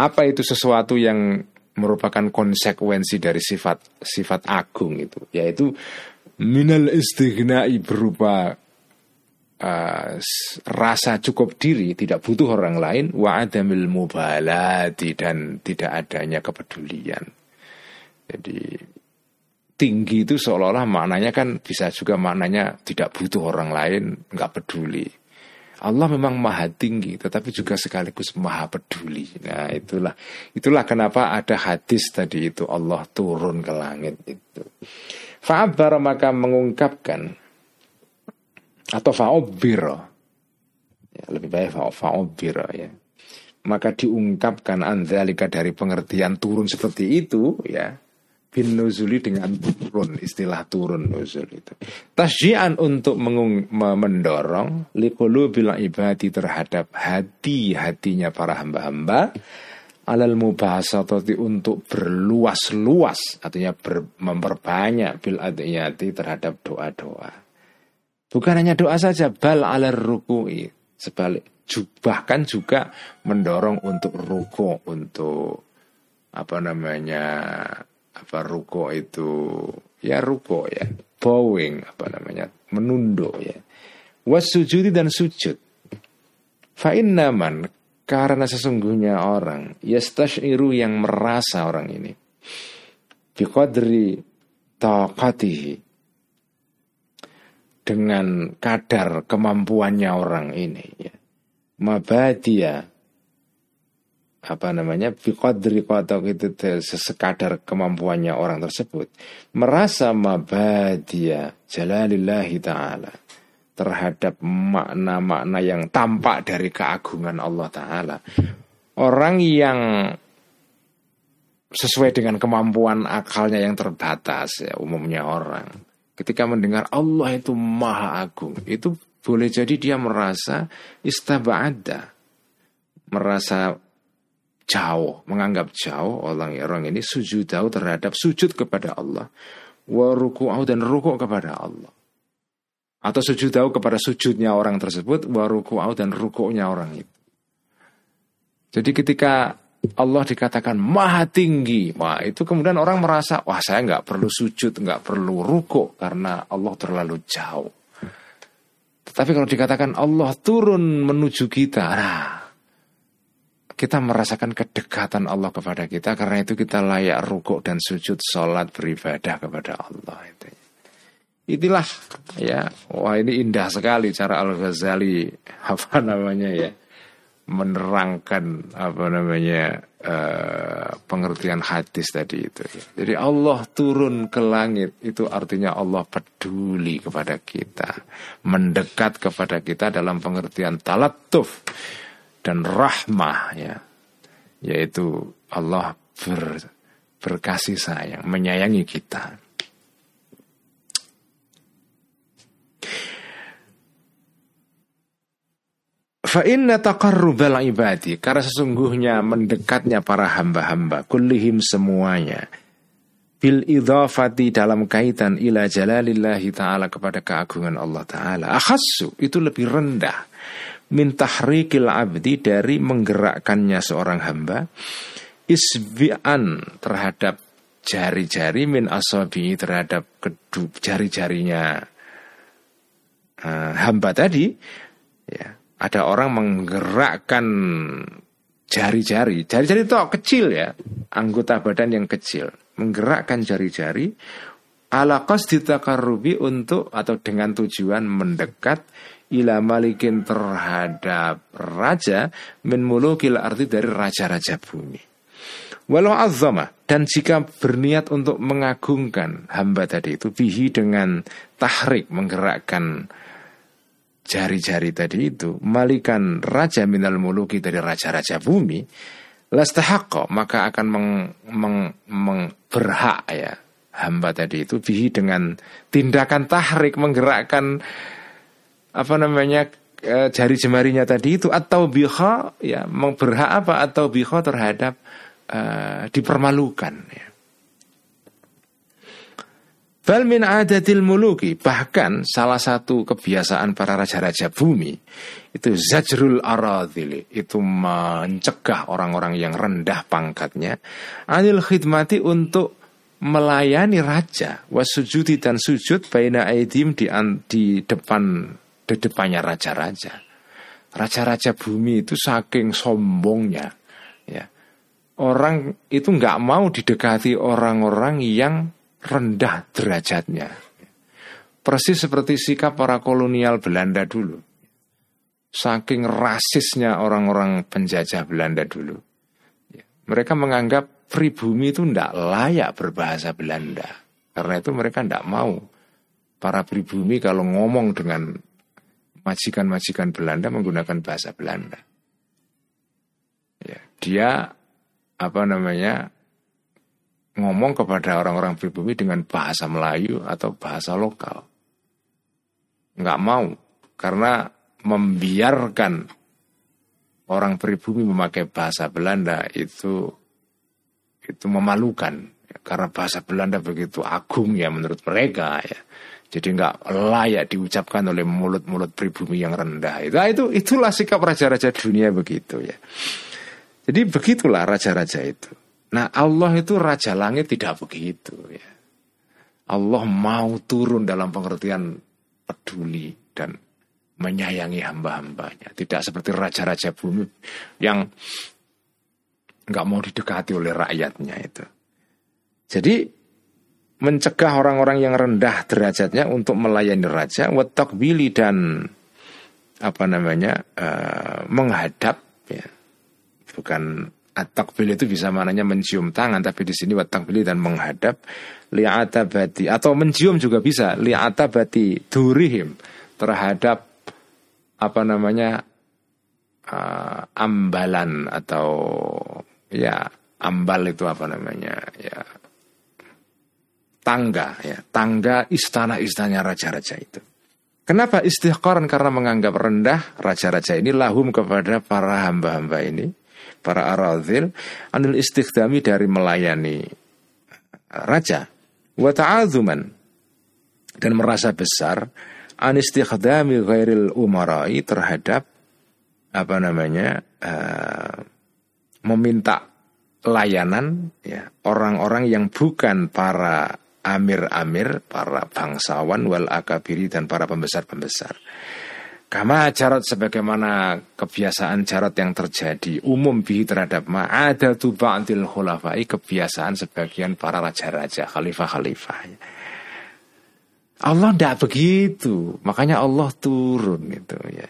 Apa itu sesuatu yang merupakan konsekuensi dari sifat sifat agung itu? Yaitu minal istighnai berupa uh, rasa cukup diri tidak butuh orang lain wa adamil mubalati dan tidak adanya kepedulian. Jadi tinggi itu seolah-olah maknanya kan bisa juga maknanya tidak butuh orang lain, nggak peduli. Allah memang maha tinggi, tetapi juga sekaligus maha peduli. Nah itulah itulah kenapa ada hadis tadi itu Allah turun ke langit itu. Fa'abar maka mengungkapkan atau fa'obir ya, lebih baik fa'obir ya maka diungkapkan anzalika dari pengertian turun seperti itu ya bin nuzuli dengan turun istilah turun nuzul itu. Tasjian untuk mengung, mendorong likulu bila ibadi terhadap hati hatinya para hamba-hamba alal mubahasatati untuk berluas-luas artinya ber, memperbanyak bil adiyati terhadap doa-doa. Bukan hanya doa saja bal alal rukui sebalik bahkan juga mendorong untuk ruko untuk apa namanya apa ruko itu ya ruko ya bowing apa namanya menunduk ya. Wasujudi dan sujud. Fa naman karena sesungguhnya orang yastashiru yang merasa orang ini. Biqadri taqatihi. Dengan kadar kemampuannya orang ini ya. Mabadia apa namanya biqadri atau itu sesekadar kemampuannya orang tersebut merasa mabadia jalalillahi taala terhadap makna-makna yang tampak dari keagungan Allah taala. Orang yang sesuai dengan kemampuan akalnya yang terbatas ya umumnya orang ketika mendengar Allah itu maha agung itu boleh jadi dia merasa istaba'ada merasa jauh, menganggap jauh orang orang ini sujud jauh terhadap sujud kepada Allah, wa dan rukuk kepada Allah. atau sujud tahu kepada sujudnya orang tersebut waruku'au dan rukuknya orang itu. Jadi ketika Allah dikatakan maha tinggi, wah itu kemudian orang merasa wah saya nggak perlu sujud, nggak perlu rukuk karena Allah terlalu jauh. Tetapi kalau dikatakan Allah turun menuju kita, nah, kita merasakan kedekatan Allah kepada kita karena itu kita layak rukuk dan sujud sholat beribadah kepada Allah itu. Itulah ya, wah ini indah sekali cara Al Ghazali apa namanya ya menerangkan apa namanya uh, pengertian hadis tadi itu. Jadi Allah turun ke langit itu artinya Allah peduli kepada kita, mendekat kepada kita dalam pengertian talatuf dan rahmah ya, yaitu Allah ber, berkasih sayang, menyayangi kita. Fa inna taqarrubal ibadi karena sesungguhnya mendekatnya para hamba-hamba kullihim semuanya bil idhafati dalam kaitan ila jalalillahi taala kepada keagungan Allah taala. Akhassu itu lebih rendah min tahrikil abdi dari menggerakkannya seorang hamba isbi'an terhadap jari-jari min asabi terhadap kedua jari-jarinya uh, hamba tadi ya ada orang menggerakkan jari-jari, jari-jari itu kecil ya, anggota badan yang kecil, menggerakkan jari-jari ala qasdi untuk atau dengan tujuan mendekat ila malikin terhadap raja min mulukil arti dari raja-raja bumi. Walau azama dan jika berniat untuk mengagungkan hamba tadi itu bihi dengan tahrik menggerakkan jari-jari tadi itu malikan raja minal muluki dari raja-raja bumi lastahaqqa maka akan meng, meng, meng berhak ya hamba tadi itu bihi dengan tindakan tahrik menggerakkan apa namanya e, jari jemarinya tadi itu atau biha ya berhak apa? Atau biha terhadap uh, dipermalukan ya. Bal min adatil muluki bahkan salah satu kebiasaan para raja-raja bumi itu zajrul aradhili itu mencegah orang-orang yang rendah pangkatnya anil khidmati untuk melayani raja wasujudi dan sujud baina aidim di, di depan di depannya raja-raja. Raja-raja bumi itu saking sombongnya ya. Orang itu nggak mau didekati orang-orang yang rendah derajatnya. Persis seperti sikap para kolonial Belanda dulu. Saking rasisnya orang-orang penjajah Belanda dulu. Ya, mereka menganggap pribumi itu tidak layak berbahasa Belanda. Karena itu mereka tidak mau para pribumi kalau ngomong dengan majikan-majikan Belanda menggunakan bahasa Belanda. Ya, dia apa namanya ngomong kepada orang-orang pribumi dengan bahasa Melayu atau bahasa lokal. Nggak mau, karena membiarkan orang pribumi memakai bahasa Belanda itu itu memalukan karena bahasa Belanda begitu agung ya menurut mereka ya. Jadi nggak layak diucapkan oleh mulut-mulut pribumi yang rendah. Itu, nah, itu itulah sikap raja-raja dunia begitu ya. Jadi begitulah raja-raja itu. Nah Allah itu Raja Langit tidak begitu ya. Allah mau turun dalam pengertian peduli dan menyayangi hamba-hambanya. Tidak seperti raja-raja bumi yang nggak mau didekati oleh rakyatnya itu. Jadi mencegah orang-orang yang rendah derajatnya untuk melayani raja, bili dan apa namanya uh, menghadap ya. Bukan At-takbil itu bisa mananya mencium tangan tapi di sini wat-takbili dan menghadap li'atabati atau mencium juga bisa li'atabati durihim terhadap apa namanya uh, ambalan atau ya ambal itu apa namanya ya tangga ya. Tangga istana-istananya raja-raja itu. Kenapa istiqoran karena menganggap rendah raja-raja ini lahum kepada para hamba-hamba ini para aradhil anil istikhdami dari melayani raja. Wa ta'azuman dan merasa besar anistikhdami ghairil umarai terhadap apa namanya uh, meminta layanan ya orang-orang yang bukan para amir-amir, para bangsawan wal akabiri dan para pembesar-pembesar. Kama jarot sebagaimana kebiasaan jarot yang terjadi umum bihi terhadap ma'adatu ba'dil khulafai kebiasaan sebagian para raja-raja, khalifah-khalifah. Allah tidak begitu, makanya Allah turun itu ya.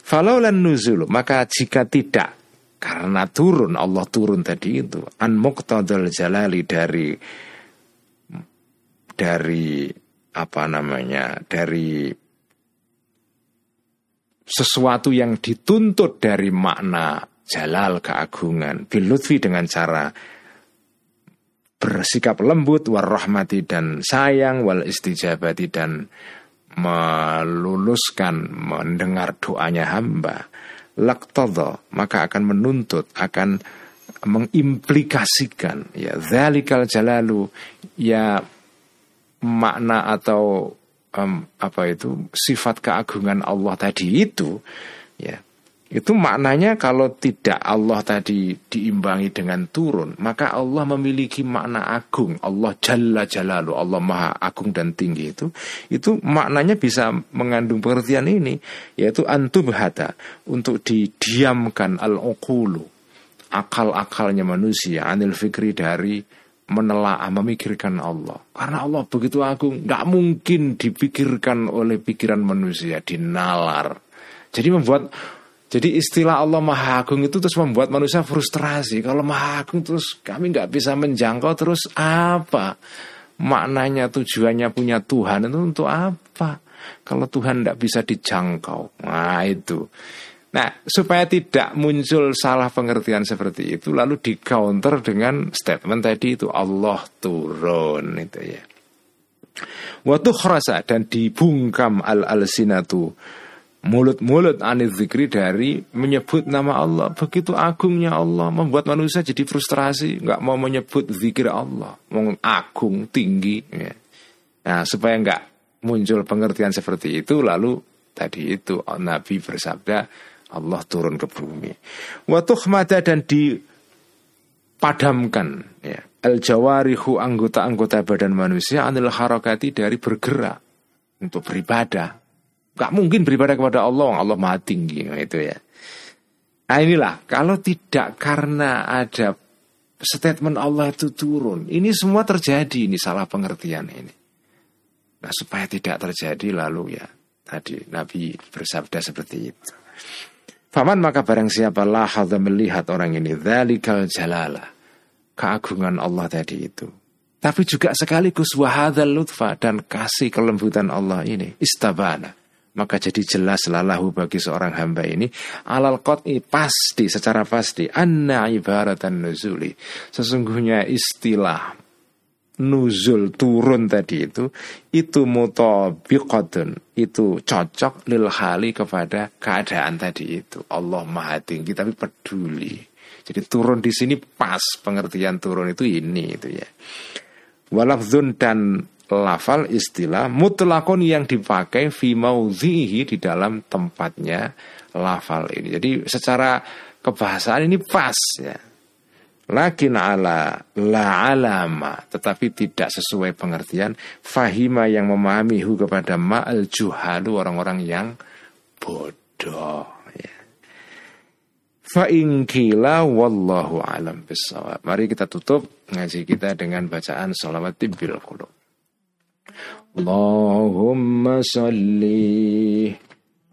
Falaulan nuzul, maka jika tidak karena turun Allah turun tadi itu an muqtadal jalali dari dari apa namanya dari sesuatu yang dituntut dari makna jalal keagungan bilutfi dengan cara bersikap lembut warahmati dan sayang wal istijabati dan meluluskan mendengar doanya hamba. Laktodo maka akan menuntut akan mengimplikasikan. Ya zalikal jalalu ya makna atau um, apa itu sifat keagungan Allah tadi itu ya itu maknanya kalau tidak Allah tadi diimbangi dengan turun maka Allah memiliki makna agung. Allah jalla jalalu Allah maha agung dan tinggi itu itu maknanya bisa mengandung pengertian ini yaitu antubhata untuk didiamkan al okulu akal-akalnya manusia anil fikri dari menelaah memikirkan Allah. Karena Allah begitu agung tidak mungkin dipikirkan oleh pikiran manusia dinalar. Jadi membuat jadi istilah Allah Maha Agung itu terus membuat manusia frustrasi. Kalau Maha Agung terus kami nggak bisa menjangkau terus apa? Maknanya tujuannya punya Tuhan itu untuk apa? Kalau Tuhan tidak bisa dijangkau. Nah itu Nah, supaya tidak muncul salah pengertian seperti itu, lalu di counter dengan statement tadi itu Allah turun itu ya. Waktu khrasa dan dibungkam al alsinatu mulut-mulut anil zikri dari menyebut nama Allah begitu agungnya Allah membuat manusia jadi frustrasi nggak mau menyebut zikir Allah mau agung tinggi ya. nah supaya nggak muncul pengertian seperti itu lalu tadi itu Nabi bersabda Allah turun ke bumi. Waktu mata dan dipadamkan ya. Al jawarihu anggota-anggota badan manusia anil harakati dari bergerak untuk beribadah. Gak mungkin beribadah kepada Allah, Allah maha tinggi itu ya. Nah inilah kalau tidak karena ada statement Allah itu turun, ini semua terjadi ini salah pengertian ini. Nah supaya tidak terjadi lalu ya tadi Nabi bersabda seperti itu. Faman maka barang siapa lahadha melihat orang ini Dhalikal jalala. Keagungan Allah tadi itu. Tapi juga sekaligus wahadhal lutfa Dan kasih kelembutan Allah ini Istabana. Maka jadi jelas lahu bagi seorang hamba ini alal qat'i pasti secara pasti anna ibaratan nuzuli. Sesungguhnya istilah nuzul turun tadi itu itu mutabiqatun itu cocok lil hali kepada keadaan tadi itu. Allah Maha tinggi tapi peduli. Jadi turun di sini pas pengertian turun itu ini itu ya. Walafzun dan lafal istilah mutlakon yang dipakai fi maudhihi di dalam tempatnya lafal ini. Jadi secara kebahasaan ini pas ya Lakin ala la alama. Tetapi tidak sesuai pengertian. Fahima yang memahami hu kepada ma'al juhalu Orang-orang yang bodoh. Ya. Fa'ingkila wallahu alam bisawab Mari kita tutup ngaji kita dengan bacaan salawat tibbil qulub. Allahumma salli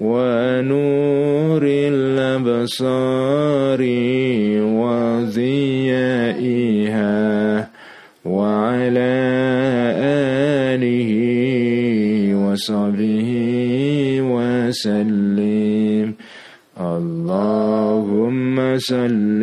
ونور الأبصار وضيائها وعلى آله وصحبه وسلم. اللهم صل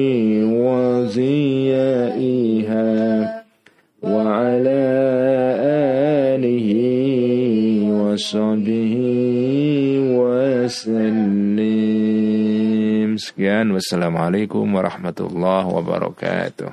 وصحبه وسلم Sekian wassalamualaikum warahmatullahi wabarakatuh